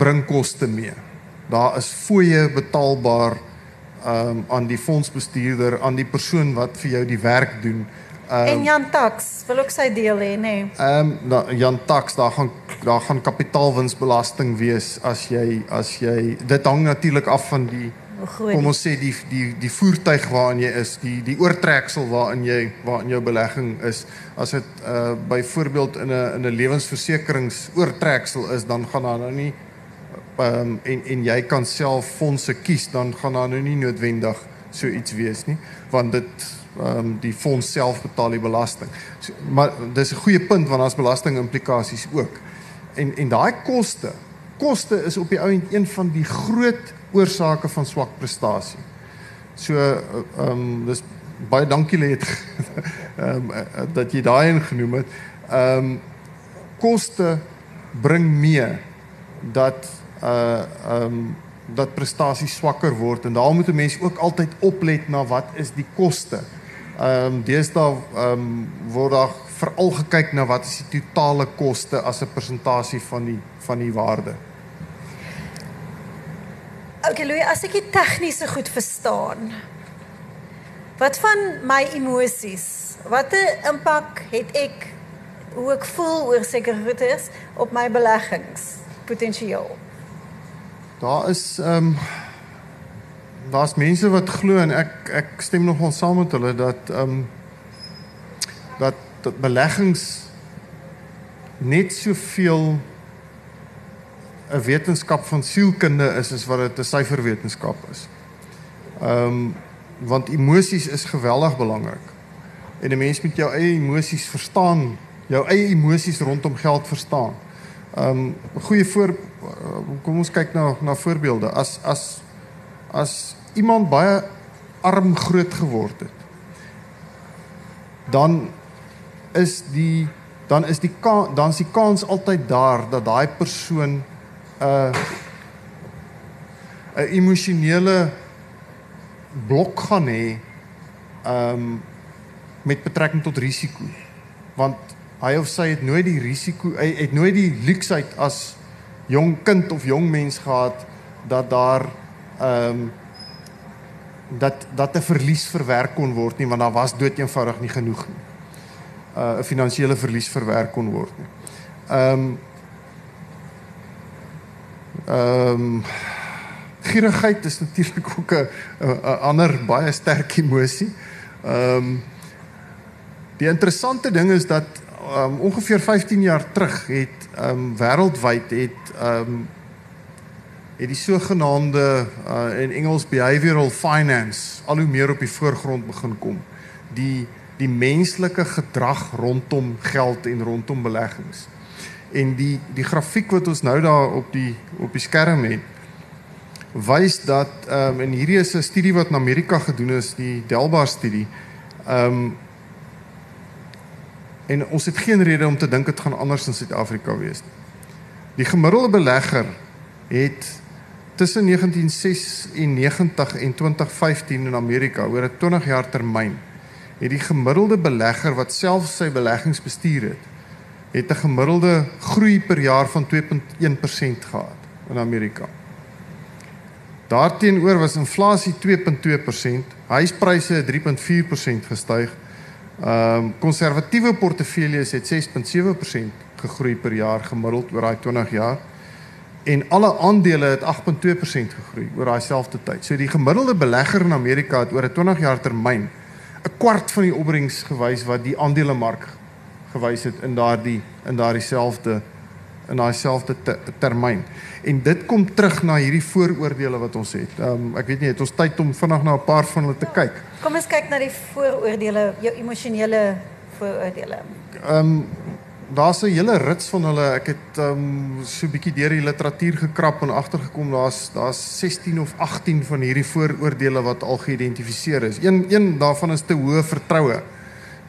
bring koste mee. Daar is fooie betaalbaar um aan die fondsbestuurder, aan die persoon wat vir jou die werk doen. Um, en Jan Tax wil ook sy deel hê, nê? Nee. Um Jan Tax, daar gaan daar gaan kapitaalwinsbelasting wees as jy as jy dit hang natuurlik af van die kom ons sê die die die voertuig waarin jy is, die die oortreksel waarin jy waarin jou belegging is. As dit uh byvoorbeeld in 'n in 'n lewensversekerings oortreksel is, dan gaan daar nou nie um, en en jy kan self fondse kies dan gaan daar nou nie noodwendig so iets wees nie want dit ehm um, die fonds self betaal die belasting. So, maar dis 'n goeie punt want daar's belasting implikasies ook. En en daai koste, koste is op die ou end een van die groot oorsake van swak prestasie. So ehm um, dis baie dankie lê *laughs* het ehm um, dat jy daai ingenoem het. Ehm um, koste bring mee dat uh um dat prestasie swakker word en daarom moet 'n mens ook altyd oplet na wat is die koste. Um deesdae um word daar veral gekyk na wat is die totale koste as 'n persentasie van die van die waarde. OK Louis, as ek dit tegnies goed verstaan. Wat van my emosies? Watter impak het ek hoe ek voel oor sekere goedes op my beleggings potensieel? Daar is ehm um, daar's mense wat glo en ek ek stem nogal saam met hulle dat ehm um, dat dat beleggings net soveel 'n wetenskap van sielkunde is as wat dit 'n syferwetenskap is. Ehm um, want emosies is geweldig belangrik. En 'n mens moet jou eie emosies verstaan, jou eie emosies rondom geld verstaan. Ehm um, goeie voor kom ons kyk na na voorbeelde. As as as iemand baie arm groot geword het, dan is die dan is die dan is die kans altyd daar dat daai persoon 'n uh, 'n emosionele blok gaan hê um, met betrekking tot risiko. Want hy of sy het nooit die risiko hy het nooit die luksheid as jong kind of jong mens gehad dat daar ehm um, dat dat 'n verlies verwerk kon word nie want daar was dood eenvoudig nie genoeg nie. Uh 'n finansiële verlies verwerk kon word nie. Ehm um, ehm um, gierigheid is natuurlik ook 'n ander baie sterk emosie. Ehm um, die interessante ding is dat um, ongeveer 15 jaar terug het um wêreldwyd het um het die sogenaamde uh, in Engels behavioral finance al hoe meer op die voorgrond begin kom. Die die menslike gedrag rondom geld en rondom beleggings. En die die grafiek wat ons nou daar op die op die skerm het wys dat ehm um, en hierdie is 'n studie wat in Amerika gedoen is, die Delbar studie. Ehm um, En ons het geen rede om te dink dit gaan anders in Suid-Afrika wees nie. Die gemiddelde belegger het tussen 1996 en 2015 in Amerika oor 'n 20 jaar termyn het die gemiddelde belegger wat self sy beleggings bestuur het, het 'n gemiddelde groei per jaar van 2.1% gehad in Amerika. Daarteenoor was inflasie 2.2%, huispryse het 3.4% gestyg Ehm um, konservatiewe portefeuilles het 6.7% gegroei per jaar gemiddeld oor daai 20 jaar en alle aandele het 8.2% gegroei oor daai selfde tyd. So die gemiddelde belegger in Amerika het oor 'n 20 jaar termyn 'n kwart van die opbrengs gewys wat die aandelemark gewys het in daardie in daardie selfde in daai selfde te, termyn. En dit kom terug na hierdie vooroordeele wat ons het. Ehm um, ek weet nie het ons tyd om vinnig na 'n paar van hulle te kyk. Kom ons kyk na die vooroordeele, jou emosionele vooroordeele. Ehm um, daar's 'n hele rits van hulle. Ek het um, so 'n bietjie deur die literatuur gekrap en agtergekom daar's daar's 16 of 18 van hierdie vooroordeele wat al geïdentifiseer is. Een een daarvan is te hoë vertroue.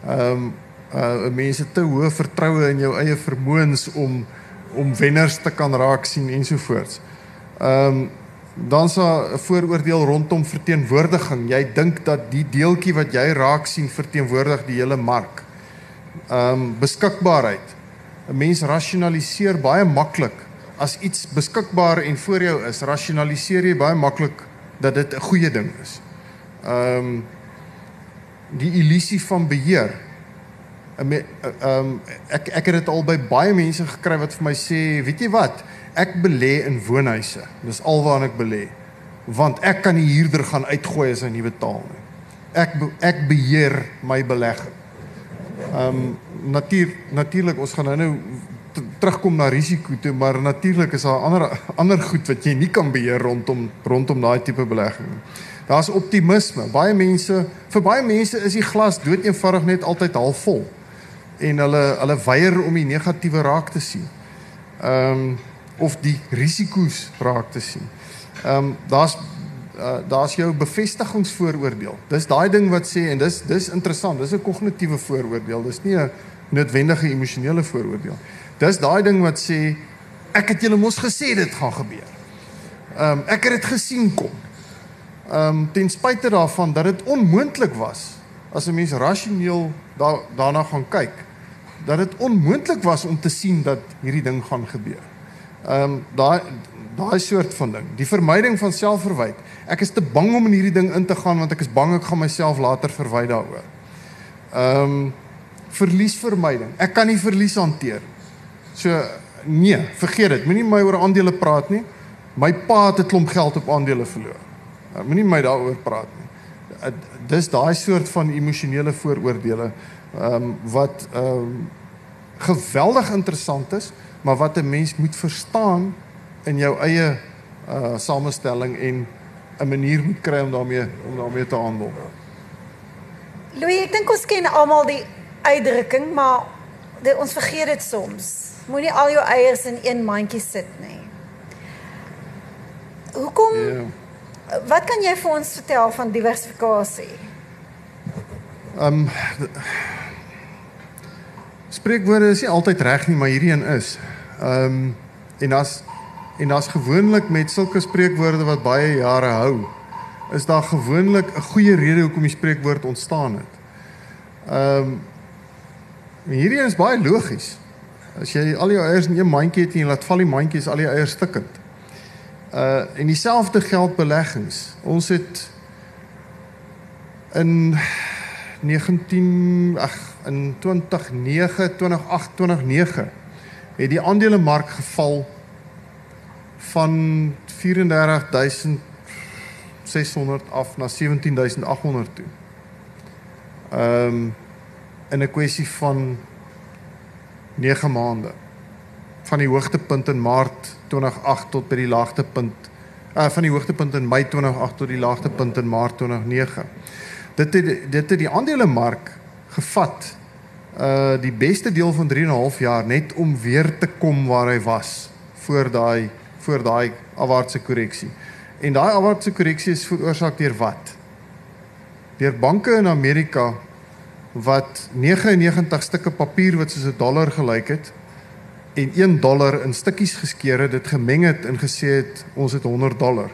Ehm um, uh mense te hoë vertroue in jou eie vermoëns om om wenners te kan raak sien ensovoorts. Ehm um, dan sa 'n vooroordeel rondom verteenwoordiging. Jy dink dat die deeltjie wat jy raak sien verteenwoordig die hele mark. Ehm um, beskikbaarheid. 'n Mens rasionaliseer baie maklik as iets beskikbaar en voor jou is, rasionaliseer jy baie maklik dat dit 'n goeie ding is. Ehm um, die illusie van beheer. Ehm um, ek ek het dit al by baie mense gekry wat vir my sê, weet jy wat? ek belê in woonhuise. Dis alwaar ek belê. Want ek kan die huurder gaan uitgooi as hy nie betaal nie. Ek ek beheer my belegging. Ehm um, natuur natuurlik ons gaan nou nou terugkom na risiko toe, maar natuurlik is daar ander ander goed wat jy nie kan beheer rondom rondom daai tipe belegging nie. Daar's optimisme. Baie mense, vir baie mense is die glas dood eenvoudig net altyd half vol en hulle hulle weier om die negatiewe raak te sien. Ehm um, of die risiko's raak te sien. Ehm um, daar's uh, daar's jou bevestigingsvooroordeel. Dis daai ding wat sê en dis dis interessant. Dis 'n kognitiewe vooroordeel. Dis nie 'n noodwendige emosionele vooroordeel. Dis daai ding wat sê ek het julle mos gesê dit gaan gebeur. Ehm um, ek het dit gesien kom. Ehm um, ten spyte daarvan dat dit onmoontlik was as 'n mens rasioneel daar daarna gaan kyk dat dit onmoontlik was om te sien dat hierdie ding gaan gebeur. Ehm um, daai daai soort van ding. Die vermyding van selfverwyd. Ek is te bang om in hierdie ding in te gaan want ek is bang ek gaan myself later verwy daaroor. Ehm um, verliesvermyding. Ek kan nie verlies hanteer. So nee, vergeet dit. Moenie my oor aandele praat nie. My pa het 'n klomp geld op aandele verloor. Uh, Moenie my daaroor praat nie. Uh, dis daai soort van emosionele vooroordeele ehm um, wat ehm um, geweldig interessant is maar wat 'n mens moet verstaan in jou eie uh samestelling en 'n manier moet kry om daarmee om daarmee te handel. Louis, ek dink ons ken almal die uitdrukking, maar dit, ons vergeet dit soms. Moenie al jou eiers in een mandjie sit nie. Hoekom? Yeah. Ja. Wat kan jy vir ons vertel van diversifikasie? Ehm um, Spreekwoorde is nie altyd reg nie, maar hierdie een is. Ehm um, en as en as gewoonlik met sulke spreekwoorde wat baie jare hou, is daar gewoonlik 'n goeie rede hoekom die spreekwoord ontstaan het. Ehm um, hierdie is baie logies. As jy al jou eiers in een mandjie het en jy laat val die mandjies al die eiers stikkend. Uh en dieselfde geld beleggings. Ons het in 19 ag in 2009 2008 2009 het die aandelemark geval van 34600 af na 17800 toe. Ehm um, in 'n kwessie van 9 maande. Van die hoogtepunt in Maart 2008 tot by die laagtepunt uh van die hoogtepunt in Mei 2008 tot die laagtepunt in Maart 2009. Dit het dit het die aandelemark gevat uh die beste deel van 3 en 'n half jaar net om weer te kom waar hy was voor daai voor daai afwaartse korreksie. En daai afwaartse korreksie is veroorsaak deur wat? Deur banke in Amerika wat 99 stukke papier wat soos 'n dollar gelyk het en 1 dollar in stukkies geskeur het, dit gemeng het en gesê het ons het 100 dollar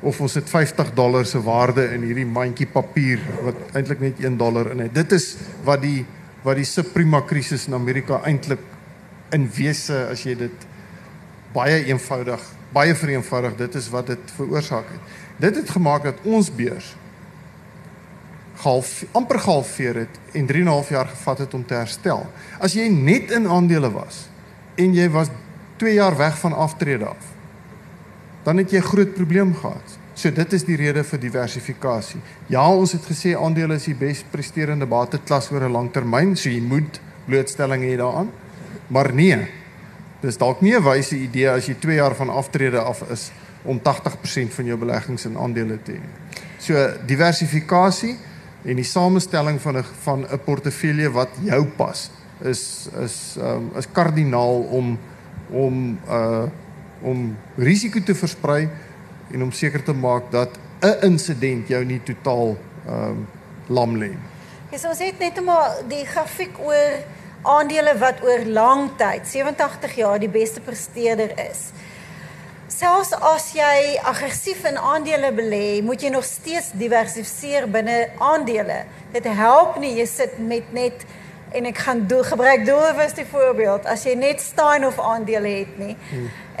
of ons het 50 dollar se waarde in hierdie mandjie papier wat eintlik net 1 dollar in het. Dit is wat die wat die subprima krisis in Amerika eintlik in wese as jy dit baie eenvoudig, baie vereenvoudig, dit is wat dit veroorsaak het. Dit het gemaak dat ons beurs half amper gehalveer het en 3 en 'n half jaar gevat het om te herstel. As jy net in aandele was en jy was 2 jaar weg van aftrede af, dan het jy groot probleem gehad. So dit is die rede vir diversifikasie. Ja, ons het gesê aandele is die bes presterende bateklas oor 'n lang termyn, so jy moet blootstelling hê daaraan. Maar nee. Dis dalk nie 'n wyse idee as jy 2 jaar van aftrede af is om 80% van jou beleggings in aandele te hê. So diversifikasie en die samestelling van 'n van 'n portefeulje wat jou pas is is um, is kardinaal om om uh om risiko te versprei en om seker te maak dat 'n insident jou nie totaal um, lam lê. Ja, so ons het net maar die grafiek oor aandele wat oor lang tyd, 87 jaar die beste presteerder is. Selfs as jy aggressief in aandele belê, moet jy nog steeds diversifiseer binne aandele. Dit help nie jy sit met net en ek gaan doel gebruik doelbewus die voorbeeld as jy net staan of aandele het nie.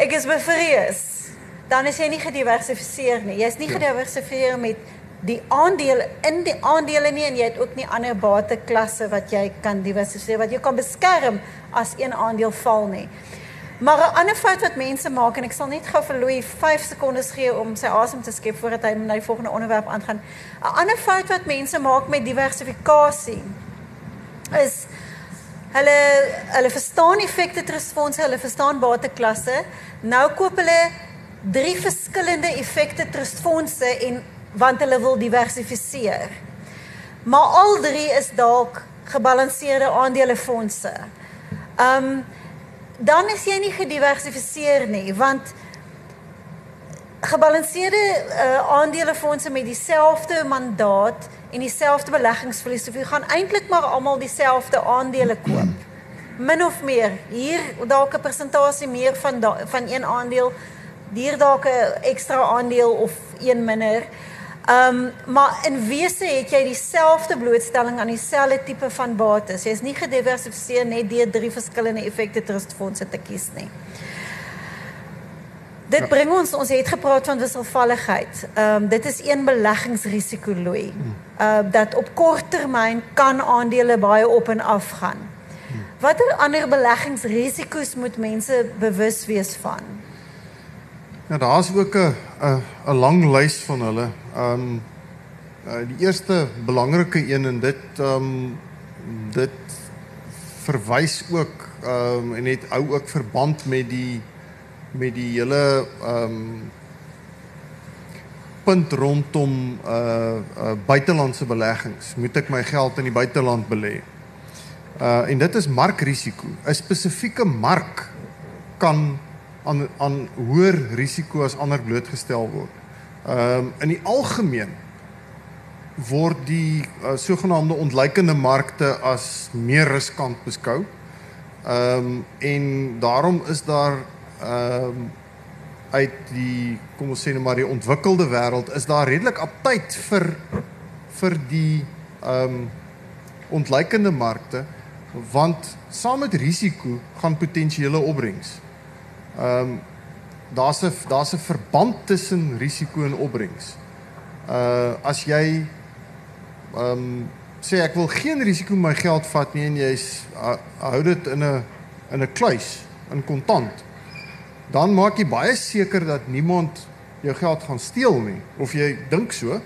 Ek is bevrees. Dan is jy nie gediversifiseer nie. Jy's nie ja. gediversifiseer met die aandele in die aandele nie en jy het ook nie ander bateklasse wat jy kan diversifiseer wat jy kan beskerm as een aandeel val nie. Maar 'n ander fout wat mense maak en ek sal net gou vir Louis 5 sekondes gee om sy asem te skep voordat hy na die volgende onderwerp aangaan. 'n Ander fout wat mense maak met diversifikasie is hulle hulle verstaan effekte trustfondse, hulle verstaan bateklasse. Nou koop hulle drie verskillende effekte trustfondse en want hulle wil diversifiseer. Maar al drie is dalk gebalanseerde aandelefondse. Um dan is jy nie gediversifiseer nie want gebalanseerde uh, aandelefondse met dieselfde mandaat en dieselfde beleggingsfilosofie gaan eintlik maar almal dieselfde aandele koop. Min of meer. Hier dalk 'n persentasie meer van da, van een aandeel, hier dalk 'n ekstra aandeel of een minder. Ehm um, maar in wese het jy dieselfde blootstelling aan dieselfde tipe van bates. Jy is nie gediversifiseer net deur drie verskillende effekte trustfondse te kies nie. Dit ja. bring ons ons het gepraat van wisselvalligheid. Ehm um, dit is een beleggingsrisiko looi. Hmm. Ehm uh, dat op kort termyn kan aandele baie op en af gaan. Hmm. Watter ander beleggingsrisiko's moet mense bewus wees van? Ja, daar's ook 'n 'n 'n lang lys van hulle. Ehm um, die eerste belangrike een en dit ehm um, dit verwys ook ehm um, en het hou ook verband met die met die hele ehm um, punt rondom uh uh buitelandse beleggings. Moet ek my geld in die buiteland belê? Uh en dit is markrisiko. 'n Spesifieke mark kan aan aan hoër risiko as ander blootgestel word. Ehm um, in die algemeen word die uh, sogenaamde ontleikende markte as meer riskant beskou. Ehm um, en daarom is daar ehm um, uit die kom ons sê net maar die ontwikkelde wêreld is daar redelik aptyd vir vir die ehm um, ontleikende markte want saam met risiko gaan potensiële opbrengs. Ehm um, daar's 'n daar's 'n verband tussen risiko en opbrengs. Uh as jy ehm um, sê ek wil geen risiko my geld vat nie en jy's uh, hou dit in 'n in 'n kluis in kontant dan maak jy baie seker dat niemand jou geld gaan steel nie of jy dink so.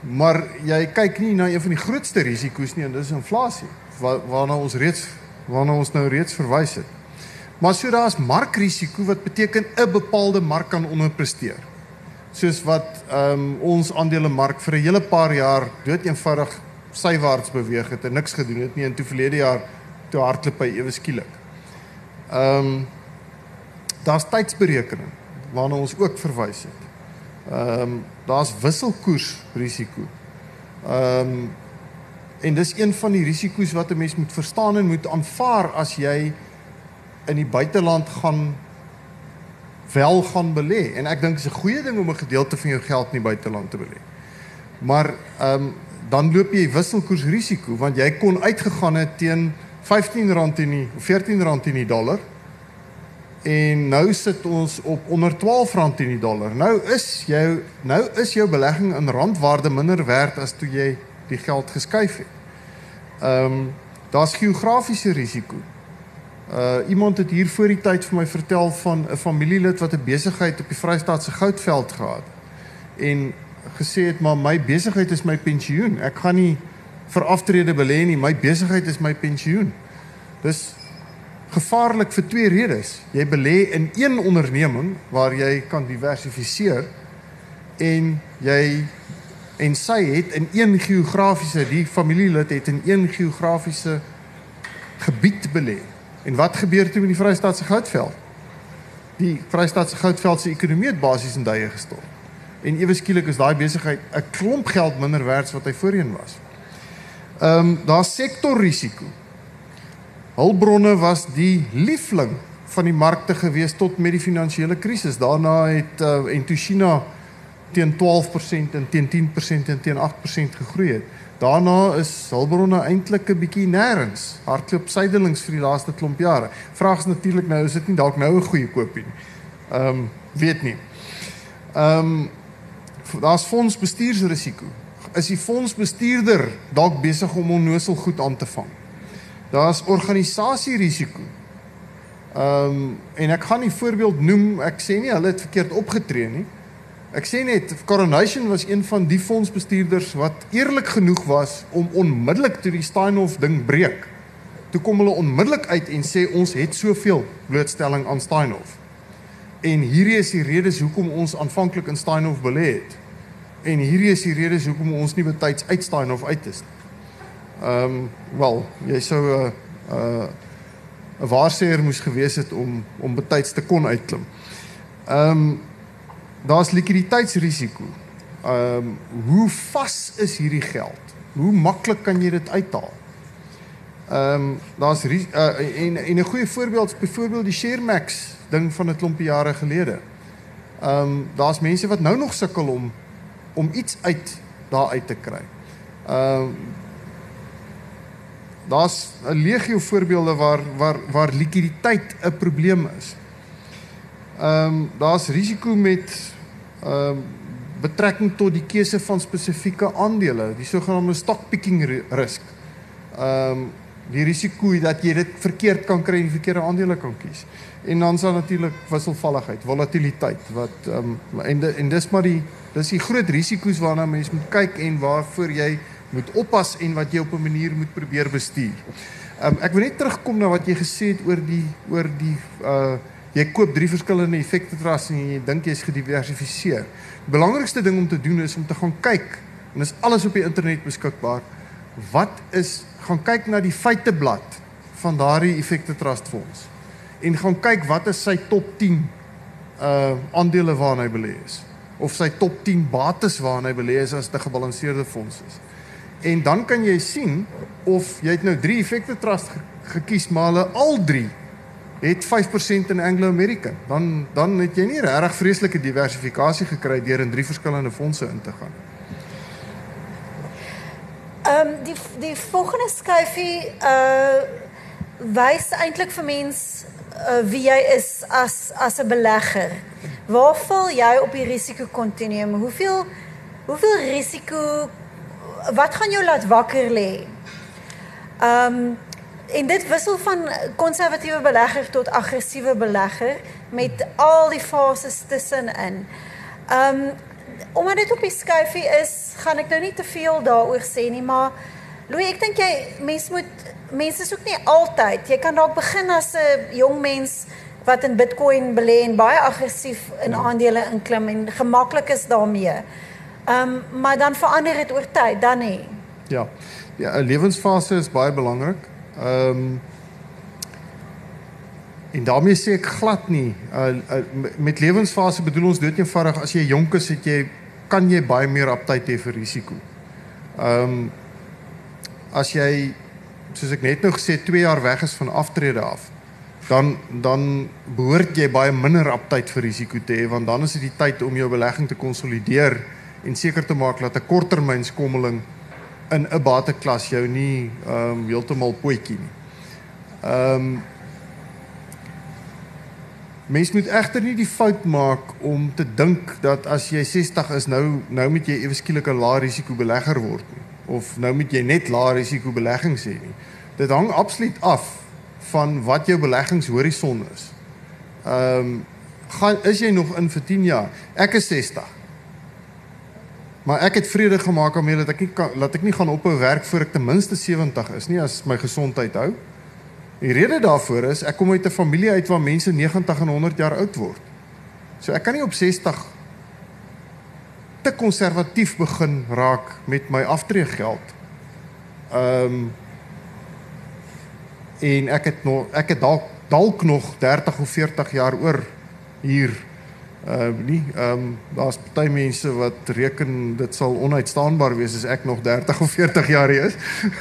Maar jy kyk nie na een van die grootste risiko's nie en dis inflasie waar, waarna ons reeds waarna ons nou reeds verwys het. Maar so daar's markrisiko wat beteken 'n bepaalde mark kan onderpresteer. Soos wat ehm um, ons aandelemark vir 'n hele paar jaar dood eenvoudig sywaarts beweeg het en niks gedoen het nie en toe verlede jaar toe hardloop hy ewe skielik. Ehm um, daar's tydsberekening waarna ons ook verwys het. Ehm um, daar's wisselkoers risiko. Ehm um, en dis een van die risiko's wat 'n mens moet verstaan en moet aanvaar as jy in die buiteland gaan wel gaan belê en ek dink dit is 'n goeie ding om 'n gedeelte van jou geld in die buiteland te belê. Maar ehm um, dan loop jy wisselkoers risiko want jy kon uitgegaan het teen R15 in die of R14 in die dollar en nou sit ons op onder R12 in die dollar. Nou is jou nou is jou belegging in randwaarde minder werd as toe jy die geld geskuif het. Ehm um, daar's geografiese risiko. Uh iemand het hier voor die tyd vir my vertel van 'n familielid wat 'n besigheid op die Vrystaatse goudveld gehad en gesê het maar my besigheid is my pensioen. Ek gaan nie vir aftrede belê nie. My besigheid is my pensioen. Dis gevaarlik vir twee redes. Jy belê in een onderneming waar jy kan diversifiseer en jy en sy het in een geografiese die familielid het in een geografiese gebied belê. En wat gebeur toe met die Vrystaatse goudveld? Die Vrystaatse goudveld se ekonomie het basies in duie gestort. En ewe skielik is daai besigheid 'n klomp geld minder werd wat hy voorheen was. Ehm um, daar's sektorrisiko. Hulpbronne was die liefling van die markte gewees tot met die finansiële krisis. Daarna het uh, Entochina teen 12% en teen 10% en teen 8% gegroei het. Daarna is hulpbronne eintlik 'n bietjie nêrens. Hardloop sydelings vir die laaste klomp jare. Vraag is natuurlik nou, is dit nie dalk nou 'n goeie koopie nie? Ehm um, weet nie. Ehm um, daar's fondsbestuursrisiko. Is die fondsbestuurder dalk besig om onnosel goed aan te vang? Daar's organisasierisiko. Ehm um, en ek gaan nie voorbeeld noem, ek sê nie hulle het verkeerd opgetree nie. Ek sê net Coronation was een van die fondsbestuurders wat eerlik genoeg was om onmiddellik toe die Steinhoff ding breek. Toe kom hulle onmiddellik uit en sê ons het soveel blootstelling aan Steinhoff. En hierdie is die redes hoekom ons aanvanklik in Steinhoff belê het. En hierdie is die redes hoekom ons nie betyds uit Steinhoff uit is nie. Ehm um, wel, jy sou 'n uh, 'n uh, 'n waarsêer moes gewees het om om betyds te kon uitklim. Ehm um, daar's likwiditeitsrisiko. Ehm um, hoe vas is hierdie geld? Hoe maklik kan jy dit uithaal? Ehm um, daar's uh, en en 'n goeie voorbeeld is byvoorbeeld die Sharemax ding van 'n klompie jare gelede. Ehm um, daar's mense wat nou nog sukkel om om iets uit daar uit te kry. Ehm um, daar's 'n legio voorbeelde waar waar waar likwiditeit 'n probleem is. Ehm um, daar's risiko met ehm um, betrekking tot die keuse van spesifieke aandele, die sogenaamde stock picking risk. Ehm um, die risiko dat jy dit verkeerd kan kry en die verkeerde aandele kan kies. En dan is daar natuurlik wisselvalligheid, volatiliteit wat ehm um, en de, en dis maar die dis die groot risiko's waarna mens moet kyk en waarvoor jy moet oppas en wat jy op 'n manier moet probeer bestuur. Ehm um, ek wil net terugkom na wat jy gesê het oor die oor die uh jy koop drie verskillende effekte trusts en jy dink jy's gediversifiseer. Die belangrikste ding om te doen is om te gaan kyk en dis alles op die internet beskikbaar. Wat is gaan kyk na die feiteblad van daardie effekte trust fonds en gaan kyk wat is sy top 10 uh aandele waarin hy belê is of sy top 10 bates waarin hy belê is as 'n gebalanseerde fonds is. En dan kan jy sien of jy het nou 3 effekte trust gekies maar hulle al 3 het 5% in Anglo-American. Dan dan het jy nie regtig vreeslike diversifikasie gekry deur in drie verskillende fondse in te gaan. Ehm um, die die volgende skyfie uh wys eintlik vir mense uh, wie jy is as as 'n belegger. Waar val jy op die risikokontinuum? Hoeveel hoeveel risiko wat gaan jou laat wakker lê? Ehm um, en dit wissel van konservatiewe belegger tot aggressiewe belegger met al die fases tussenin. Um omdat dit op die skuifie is, gaan ek nou nie te veel daaroor sê nie, maar Louis, ek dink jy mens moet mense is ook nie altyd. Jy kan dalk begin as 'n jong mens wat in Bitcoin belê en baie aggressief in aandele inklim en gemaklik is daarmee. Um maar dan verander dit oor tyd, dan nie. Ja. Ja, 'n lewensfase is baie belangrik. Ehm um, en daarmee sê ek glad nie uh, uh, met lewensfase bedoel ons dood eenvoudig as jy jonk is het jy kan jy baie meer aptyd hê vir risiko. Ehm um, as jy soos ek net nou gesê 2 jaar weg is van aftrede af dan dan behoort jy baie minder aptyd vir risiko te hê want dan is dit die tyd om jou belegging te konsolideer en seker te maak dat 'n korttermynskommeling in 'n bateklas jou nie ehm um, heeltemal potjie nie. Ehm um, Mens moet egter nie die fout maak om te dink dat as jy 60 is nou nou moet jy ewe skielik 'n lae risiko belegger word nie of nou moet jy net lae risiko beleggings hê nie. Dit hang absoluut af van wat jou beleggingshorison is. Ehm um, gaan is jy nog in vir 10 jaar? Ek is 60. Maar ek het vrede gemaak om dat ek nie kan laat ek nie gaan ophou werk voor ek ten minste 70 is nie as my gesondheid hou. Die rede daarvoor is ek kom uit 'n familie uit waar mense 90 en 100 jaar oud word. So ek kan nie op 60 te konservatief begin raak met my aftreegeld. Ehm um, en ek het nog ek het dalk dalk nog 30 of 40 jaar oor hier uh nie ehm um, daar's baie mense wat reken dit sal onuitstaanbaar wees as ek nog 30 of 40 jaar hier is.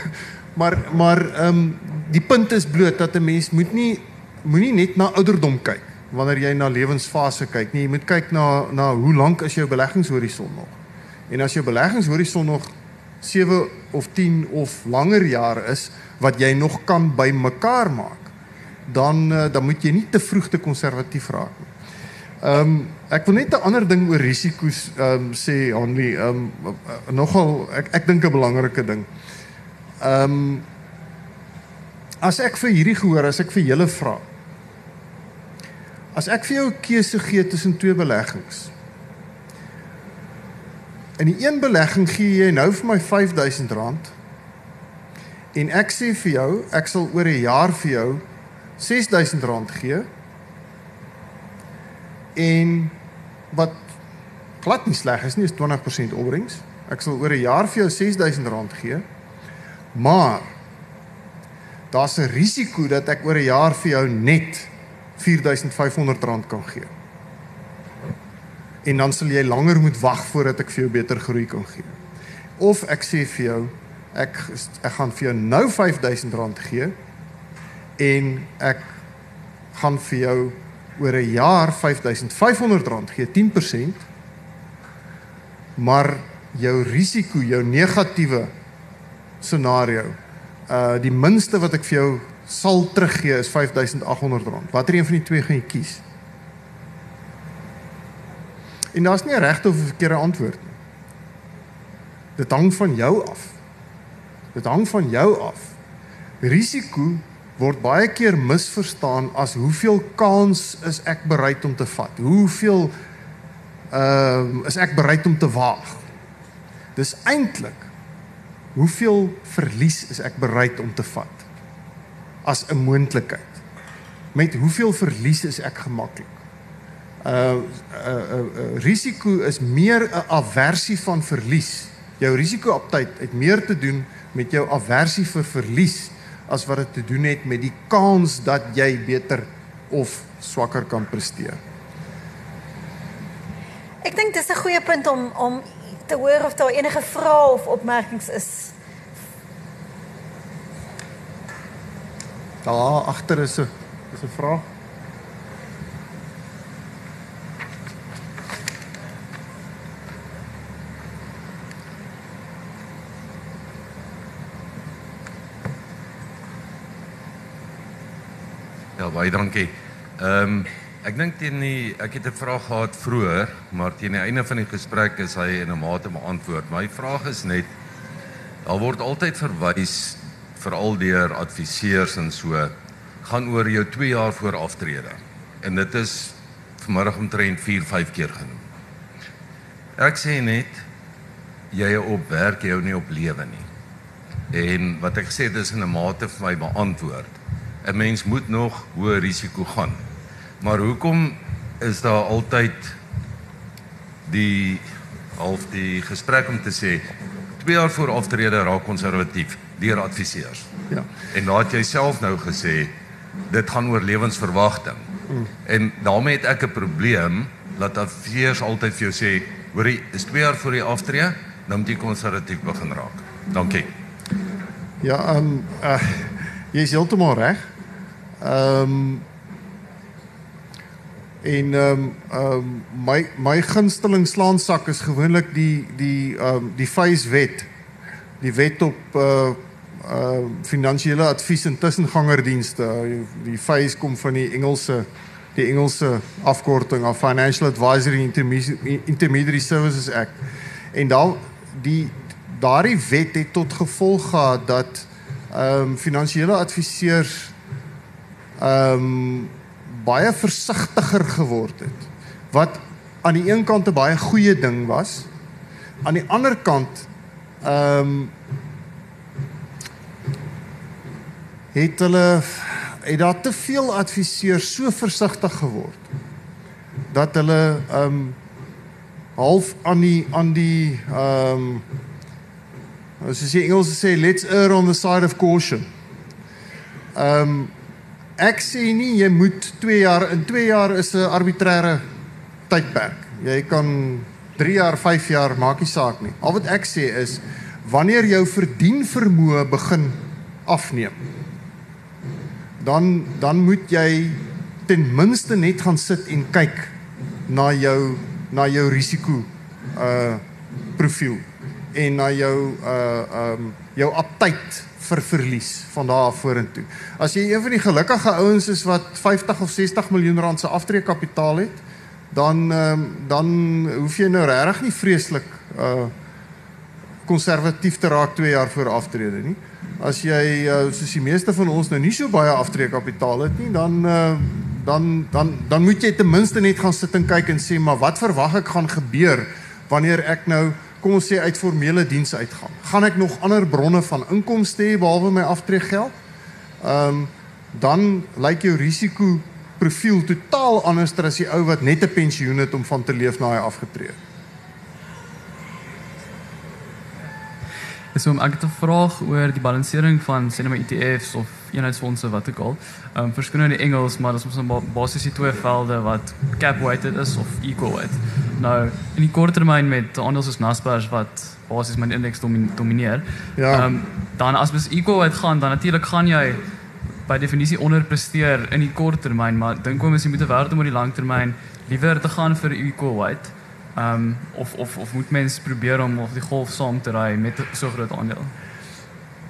*laughs* maar maar ehm um, die punt is bloot dat 'n mens moet nie moenie net na ouderdom kyk wanneer jy na lewensfase kyk nie. Jy moet kyk na na hoe lank is jou beleggingshorison nog. En as jou beleggingshorison nog 7 of 10 of langer jare is wat jy nog kan bymekaar maak, dan eh, dan moet jy nie te vroeg te konservatief raak nie. Ehm um, ek wil net 'n ander ding oor risiko's ehm um, sê Hanlie, ehm um, nogal ek ek dink 'n belangrike ding. Ehm um, as ek vir hierdie gehoor, as ek vir julle vra. As ek vir jou 'n keuse gee tussen twee beleggings. In die een belegging gee jy nou vir my R5000 en ek sê vir jou, ek sal oor 'n jaar vir jou R6000 gee en wat glad nie sleg is nie, is 20% opbrengs. Ek sal oor 'n jaar vir jou R6000 gee. Maar daar's 'n risiko dat ek oor 'n jaar vir jou net R4500 kan gee. En dan sal jy langer moet wag voordat ek vir jou beter groei kan gee. Of ek sê vir jou ek ek gaan vir jou nou R5000 gee en ek gaan vir jou oor 'n jaar R5500 gee 10% maar jou risiko, jou negatiewe scenario, uh die minste wat ek vir jou sal teruggee is R5800. Watter een van die twee gaan jy kies? En daar's nie 'n regte of verkeerde antwoord nie. Dit hang van jou af. Dit hang van jou af. Risiko word baie keer misverstaan as hoeveel kans is ek bereid om te vat? Hoeveel ehm uh, is ek bereid om te waag? Dis eintlik hoeveel verlies is ek bereid om te vat as 'n moontlikheid? Met hoeveel verlies is ek gemaklik? Uh uh, uh, uh risiko is meer 'n aversie van verlies. Jou risiko-aptyd het meer te doen met jou aversie vir verlies as wat dit te doen het met die kans dat jy beter of swakker kan presteer. Ek dink dis 'n goeie punt om om te hoor of daar enige vrae of opmerkings is. Daar agter is 'n is 'n vraag. Baie dankie. Ehm um, ek dink teen die ek het 'n vraag gehad vroeër, maar teen die einde van die gesprek is hy in 'n mate beantwoord. My vraag is net daar word altyd verwys veral deur adviseurs en so gaan oor jou 2 jaar voor aftrede. En dit is vanmiddag omtrent 4, 5 keer genoem. Ek sê net jy op werk, jy hou nie op lewe nie. En wat ek sê dis in 'n mate vir my beantwoord. 'n mens moet nog hoë risiko gaan. Maar hoekom is daar altyd die half die gesprek om te sê 2 jaar voor aftrede raak konservatief deur adviseurs. Ja. En daar het jy self nou gesê dit gaan oor lewensverwagting. Mm. En daarmee het ek 'n probleem dat adviseurs altyd vir jou sê, hoorie, is 2 jaar voor jy aftree, dan moet jy konservatief begin raak. Dankie. Ja, ehm um, uh, jy is heeltemal reg. Ehm um, en ehm um, ehm um, my my gunsteling slaansak is gewoonlik die die ehm um, die FACE wet. Die wet op uh uh finansiële advies en tussengangerdienste. Die FACE kom van die Engelse die Engelse afkorting of Financial Advisory Intermediary Services Act. En daar die daardie wet het tot gevolg gehad dat ehm um, finansiële adviseurs ehm um, baie versigtiger geword het. Wat aan die een kant 'n baie goeie ding was, aan die ander kant ehm um, het hulle het daar te veel adviseurs so versigtig geword dat hulle ehm um, half aan die aan die ehm um, as jy Engels sê let's err on the side of caution. Ehm um, ek sê nie jy moet 2 jaar in 2 jaar is 'n arbitreëre tydperk. Jy kan 3 jaar, 5 jaar maak nie saak nie. Al wat ek sê is wanneer jou verdien vermoë begin afneem. dan dan moet jy ten minste net gaan sit en kyk na jou na jou risiko uh profiel en na jou uh um jou aptyd vir verlies van daar vorentoe. As jy een van die gelukkige ouens is wat 50 of 60 miljoen rand se aftreekapitaal het, dan um, dan hoef jy nou regtig nie vreeslik uh konservatief te raak 2 jaar voor aftrede nie. As jy uh, soos die meeste van ons nou nie so baie aftreekapitaal het nie, dan uh dan dan dan moet jy ten minste net gaan sit en kyk en sê maar wat verwag ek gaan gebeur wanneer ek nou kom ons sê uit formele diens uitgaan. Gaan ek nog ander bronne van inkomste hê behalwe my aftreegeld? Ehm um, dan lyk jou risiko profiel totaal anders as die ou wat net 'n pensioen het om van te leef na hy afgetree het. So ek het 'n vraag oor die balansering van sê net maar ETFs of eenheidsfondse wat ek al. Ehm um, in Engels, maar is ons basies die twee velde wat cap weighted is of equal weight. Nou in die kort termyn met aandele soos Naspers wat basies my indeks domineer. Ja. Ehm um, dan as mens equal weight gaan, dan natuurlik gaan jy by definisie onderpresteer in die kort termyn, maar dink kom as jy moet werk om oor die lang termyn liewer te gaan vir equal weight. Ehm um, of of of moet mens probeer om of die golf saam te ry met so groot aandeel?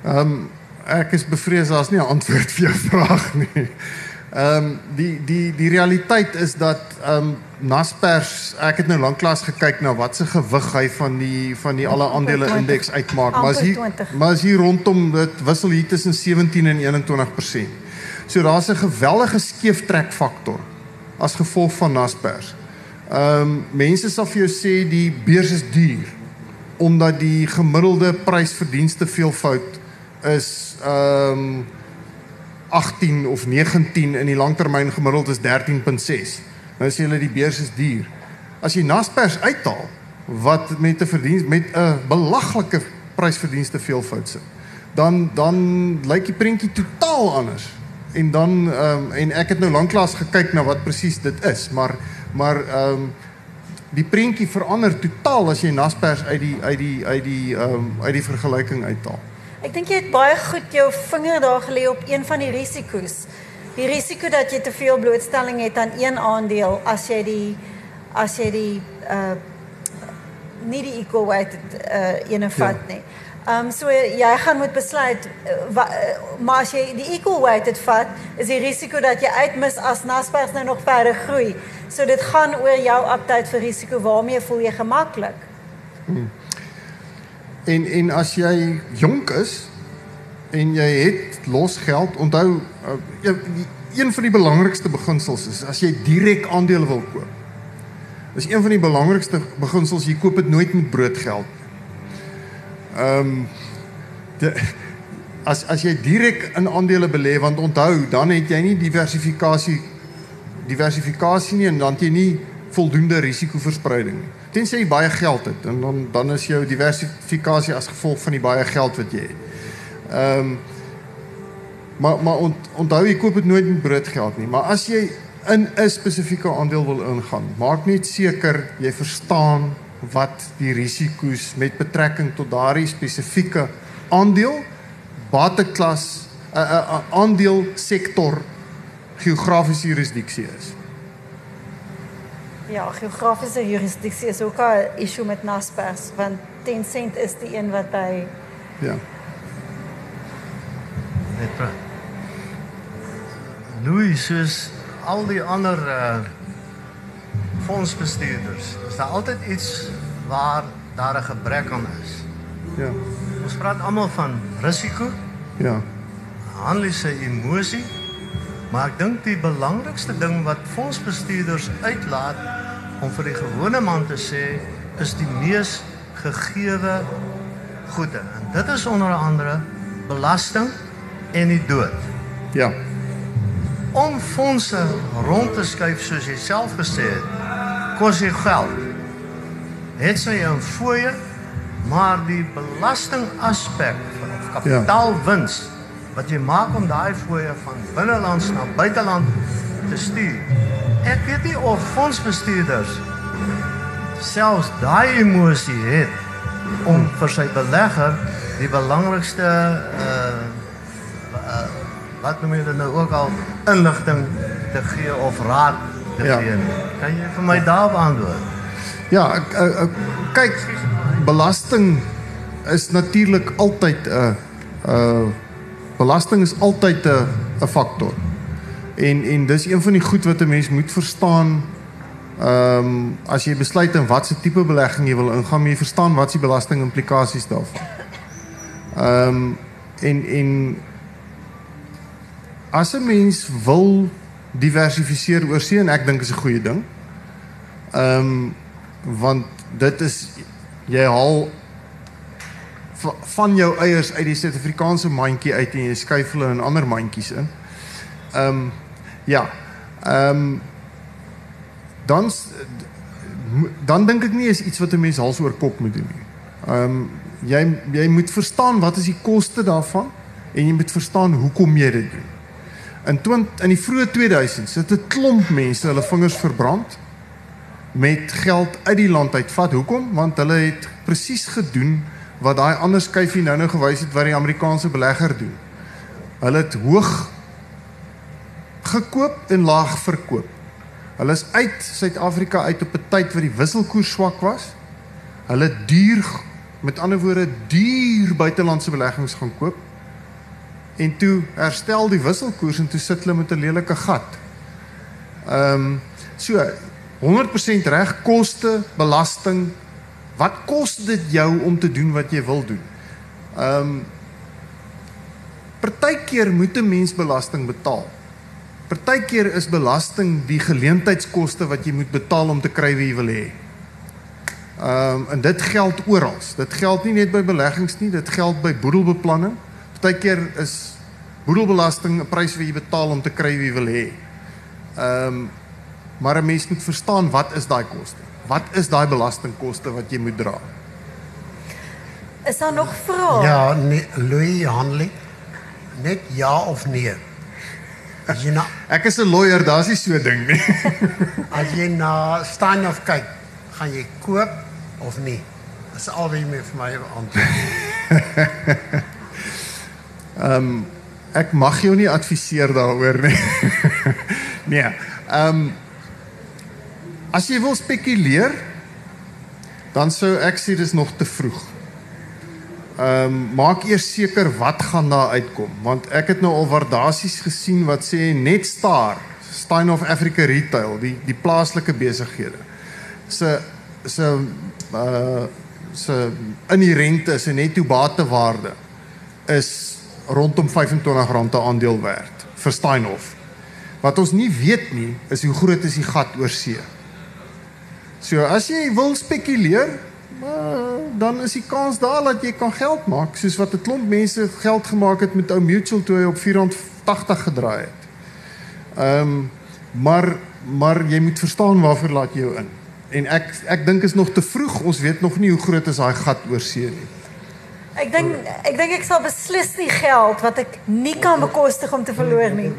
Um, ek is bevrees daar's nie 'n antwoord *laughs* vir jou vraag nie. Ehm um, die die die realiteit is dat ehm um, Naspers ek het nou lanklaas gekyk na wat se gewig hy van die van die alle aandele indeks uitmaak, maar as hier maar as hier rondom dit wissel hier tussen 17 en 21%. So daar's 'n geweldige skeeftrek faktor as gevolg van Naspers. Ehm um, mense sal vir jou sê die beurs is duur omdat die gemiddelde prysverdienste veelvoud is ehm um, 18 of 19 in die langtermyn gemiddeld is 13.6. Nou sê hulle die beurs is duur. As jy Naspers uithaal wat met 'n verdiens met 'n belaglike prysverdienste veelvoud sit, dan dan lyk die prentjie totaal anders. En dan ehm um, en ek het nou lanklaas gekyk na wat presies dit is, maar maar ehm um, die prentjie verander totaal as jy Naspers uit die uit die uit die ehm um, uit die vergelyking uithaal. Ek dink jy het baie goed jou vinger daar gelê op een van die risiko's. Die risiko dat jy te veel blootstelling het aan een aandeel as jy die as jy die uh nie die equal weight uh ene vat ja. nie. Ehm um, so jy gaan moet besluit uh, wa, uh, maar as jy die equal weight het vat, is die risiko dat jy uitmis as Naspers nou nog verder groei. So dit gaan oor jou aptyd vir risiko. Waarmee voel jy gemaklik? Hmm. En en as jy jonk is en jy het los geld, onthou uh, een van die belangrikste beginsels is as jy direk aandele wil koop. Dis een van die belangrikste beginsels, jy koop dit nooit met broodgeld. Ehm um, as as jy direk in aandele belê want onthou, dan het jy nie diversifikasie diversifikasie nie en dan het jy nie voldoende risikoverspreiding nie. Tensy jy baie geld het en dan dan is jou diversifikasie as gevolg van die baie geld wat jy het. Ehm um, maar maar ont, onthou jy koop dit nooit met broodgeld nie, maar as jy in 'n spesifieke aandeel wil ingaan, maak net seker jy verstaan wat die risiko's met betrekking tot daardie spesifieke aandeel bateklas 'n 'n uh, uh, aandeel sektor geografiese jurisdiksie is. Ja, geografiese jurisdiksie is ook 'n issue met Naspers want Tencent is die een wat hy Ja. Net pra. Louis soos al die ander uh fondsbestuurders, is daar altyd iets waar daar 'n gebrek aan is. Ja. Ons praat almal van risiko. Ja. Handel se emosie Maar ek dink die belangrikste ding wat fondsbestuurders uitlaat om vir die gewone man te sê is die mees gegeewe goede. En dit is onder andere belasting en die dood. Ja. Om fondse rond te skuif soos jy self gesê het, kos jy geld. Het sy 'n fooie, maar die belasting aspek van kapitaalwins ja wat jy maak om daai fooie van binnelands na buiteland te stuur. Ek weet nie of fondsbestuurders selfs daai emosie het om vir sy belegger die belangrikste uh uh wat noem jy dit nou ook al inligting te gee of raad te Ja. gee. Kan jy vir my daar beantwoord? Ja, ek, ek, ek, kyk belasting is natuurlik altyd 'n 'n belasting is altyd 'n 'n faktor. En en dis een van die goed wat 'n mens moet verstaan ehm um, as jy besluit in watter tipe belegging jy wil ingaan, moet jy verstaan wat die belasting implikasies daarvan. Ehm um, en en as 'n mens wil diversifiseer oor see en ek dink is 'n goeie ding. Ehm um, want dit is jy haal van jou eiers uit die Suid-Afrikaanse mandjie uit en jy skuif hulle in ander mandjies in. Ehm um, ja. Ehm um, dan dan dink ek nie is iets wat 'n mens hals oor kop moet doen nie. Ehm um, jy jy moet verstaan wat is die koste daarvan en jy moet verstaan hoekom jy dit doen. In 20 in die vroeë 2000s het 'n klomp mense hulle vingers verbrand met geld uit die land uitvat. Hoekom? Want hulle het presies gedoen wat daai ander skyfie nou nou gewys het wat die Amerikaanse belegger doen. Hulle het hoog gekoop en laag verkoop. Hulle is uit Suid-Afrika uit op 'n tyd wat die wisselkoers swak was. Hulle duur met ander woorde duur buitelandse beleggings gaan koop. En toe herstel die wisselkoers en toe sit hulle met 'n lelike gat. Ehm um, so 100% reg koste, belasting. Wat kos dit jou om te doen wat jy wil doen? Ehm um, Partykeer moet 'n mens belasting betaal. Partykeer is belasting die geleentheidskoste wat jy moet betaal om te kry wie jy wil hê. Ehm um, en dit geld oral. Dit geld nie net by beleggings nie, dit geld by boedelbeplanning. Partykeer is boedelbelasting 'n prys wat jy betaal om te kry wie jy wil hê. Ehm um, maar 'n mens moet verstaan wat is daai koste? Wat is daai belastingkoste wat jy moet dra? Is daar nog vrae? Ja, nee, Louis Hanley. Net ja of nee. As jy na Ek is 'n lawyer, daar's nie so ding nie. *laughs* as jy na Steinhoff kyk, gaan jy koop of nie? Dis al wat jy moet vir my antwoord. *laughs* Ek mag jou nie adviseer daaroor nie. *laughs* nee. Ehm um, as jy wil spekuleer, dan sou ek sê dis nog te vroeg. Ehm um, maak eers seker wat gaan daar uitkom, want ek het nou al waardasies gesien wat sê net Star, Steinhoff Africa Retail, die die plaaslike besighede. Se se uh se inherente se netto batewaarde is rondom R25 'n aandeel werd vir Steinhoff. Wat ons nie weet nie is hoe groot is die gat oor see. So as jy wil spekuleer, dan is die kans daar dat jy kan geld maak, soos wat 'n klomp mense geld gemaak het met ou Mutual toe hy op R480 gedraai het. Ehm um, maar maar jy moet verstaan waarvoor laat jy jou in. En ek ek dink is nog te vroeg. Ons weet nog nie hoe groot is daai gat oor see nie. Ek dink ek dink ek sal beslis nie geld wat ek nie kan bekostig om te verloor nie.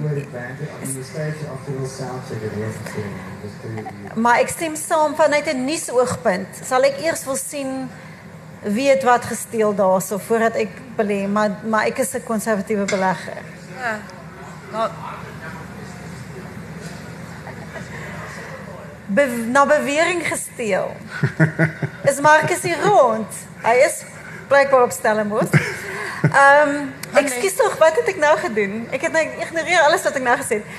Maar ek stem saam vanuit 'n nuusoogpunt. Sal ek eers wil sien wie het wat gesteel daarso voordat ek belê, maar maar ek is 'n konservatiewe belegger. Ja. Nou, Be na bewering gesteel. Is Marcus hier rond? Hy is blykbaar op Stellenbosch. *laughs* Ehm, um, ekskuus tog, wat het ek nou gedoen? Ek het nou ignoreer alles wat ek nou gesê het.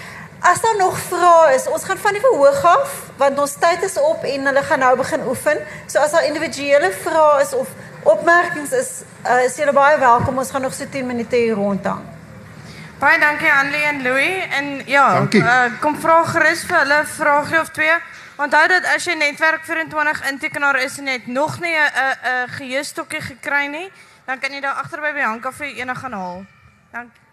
As daar nog vrae is, ons gaan van die verhoog af want ons tyd is op en hulle gaan nou begin oefen. So as daar individuele vrae is of opmerkings is, uh, is julle baie welkom. Ons gaan nog so 10 minute hier rondhang. baie dankie Annelie en Louis en ja, uh, kom vra gerus vir hulle 'n vraagie of twee. Onthou dat as jy netwerk 24 intekenaar is en net nog nie 'n 'n 'n geheustokkie gekry nie, dan kan jy daar agter by Bianca vir eendag gaan haal. Dankie.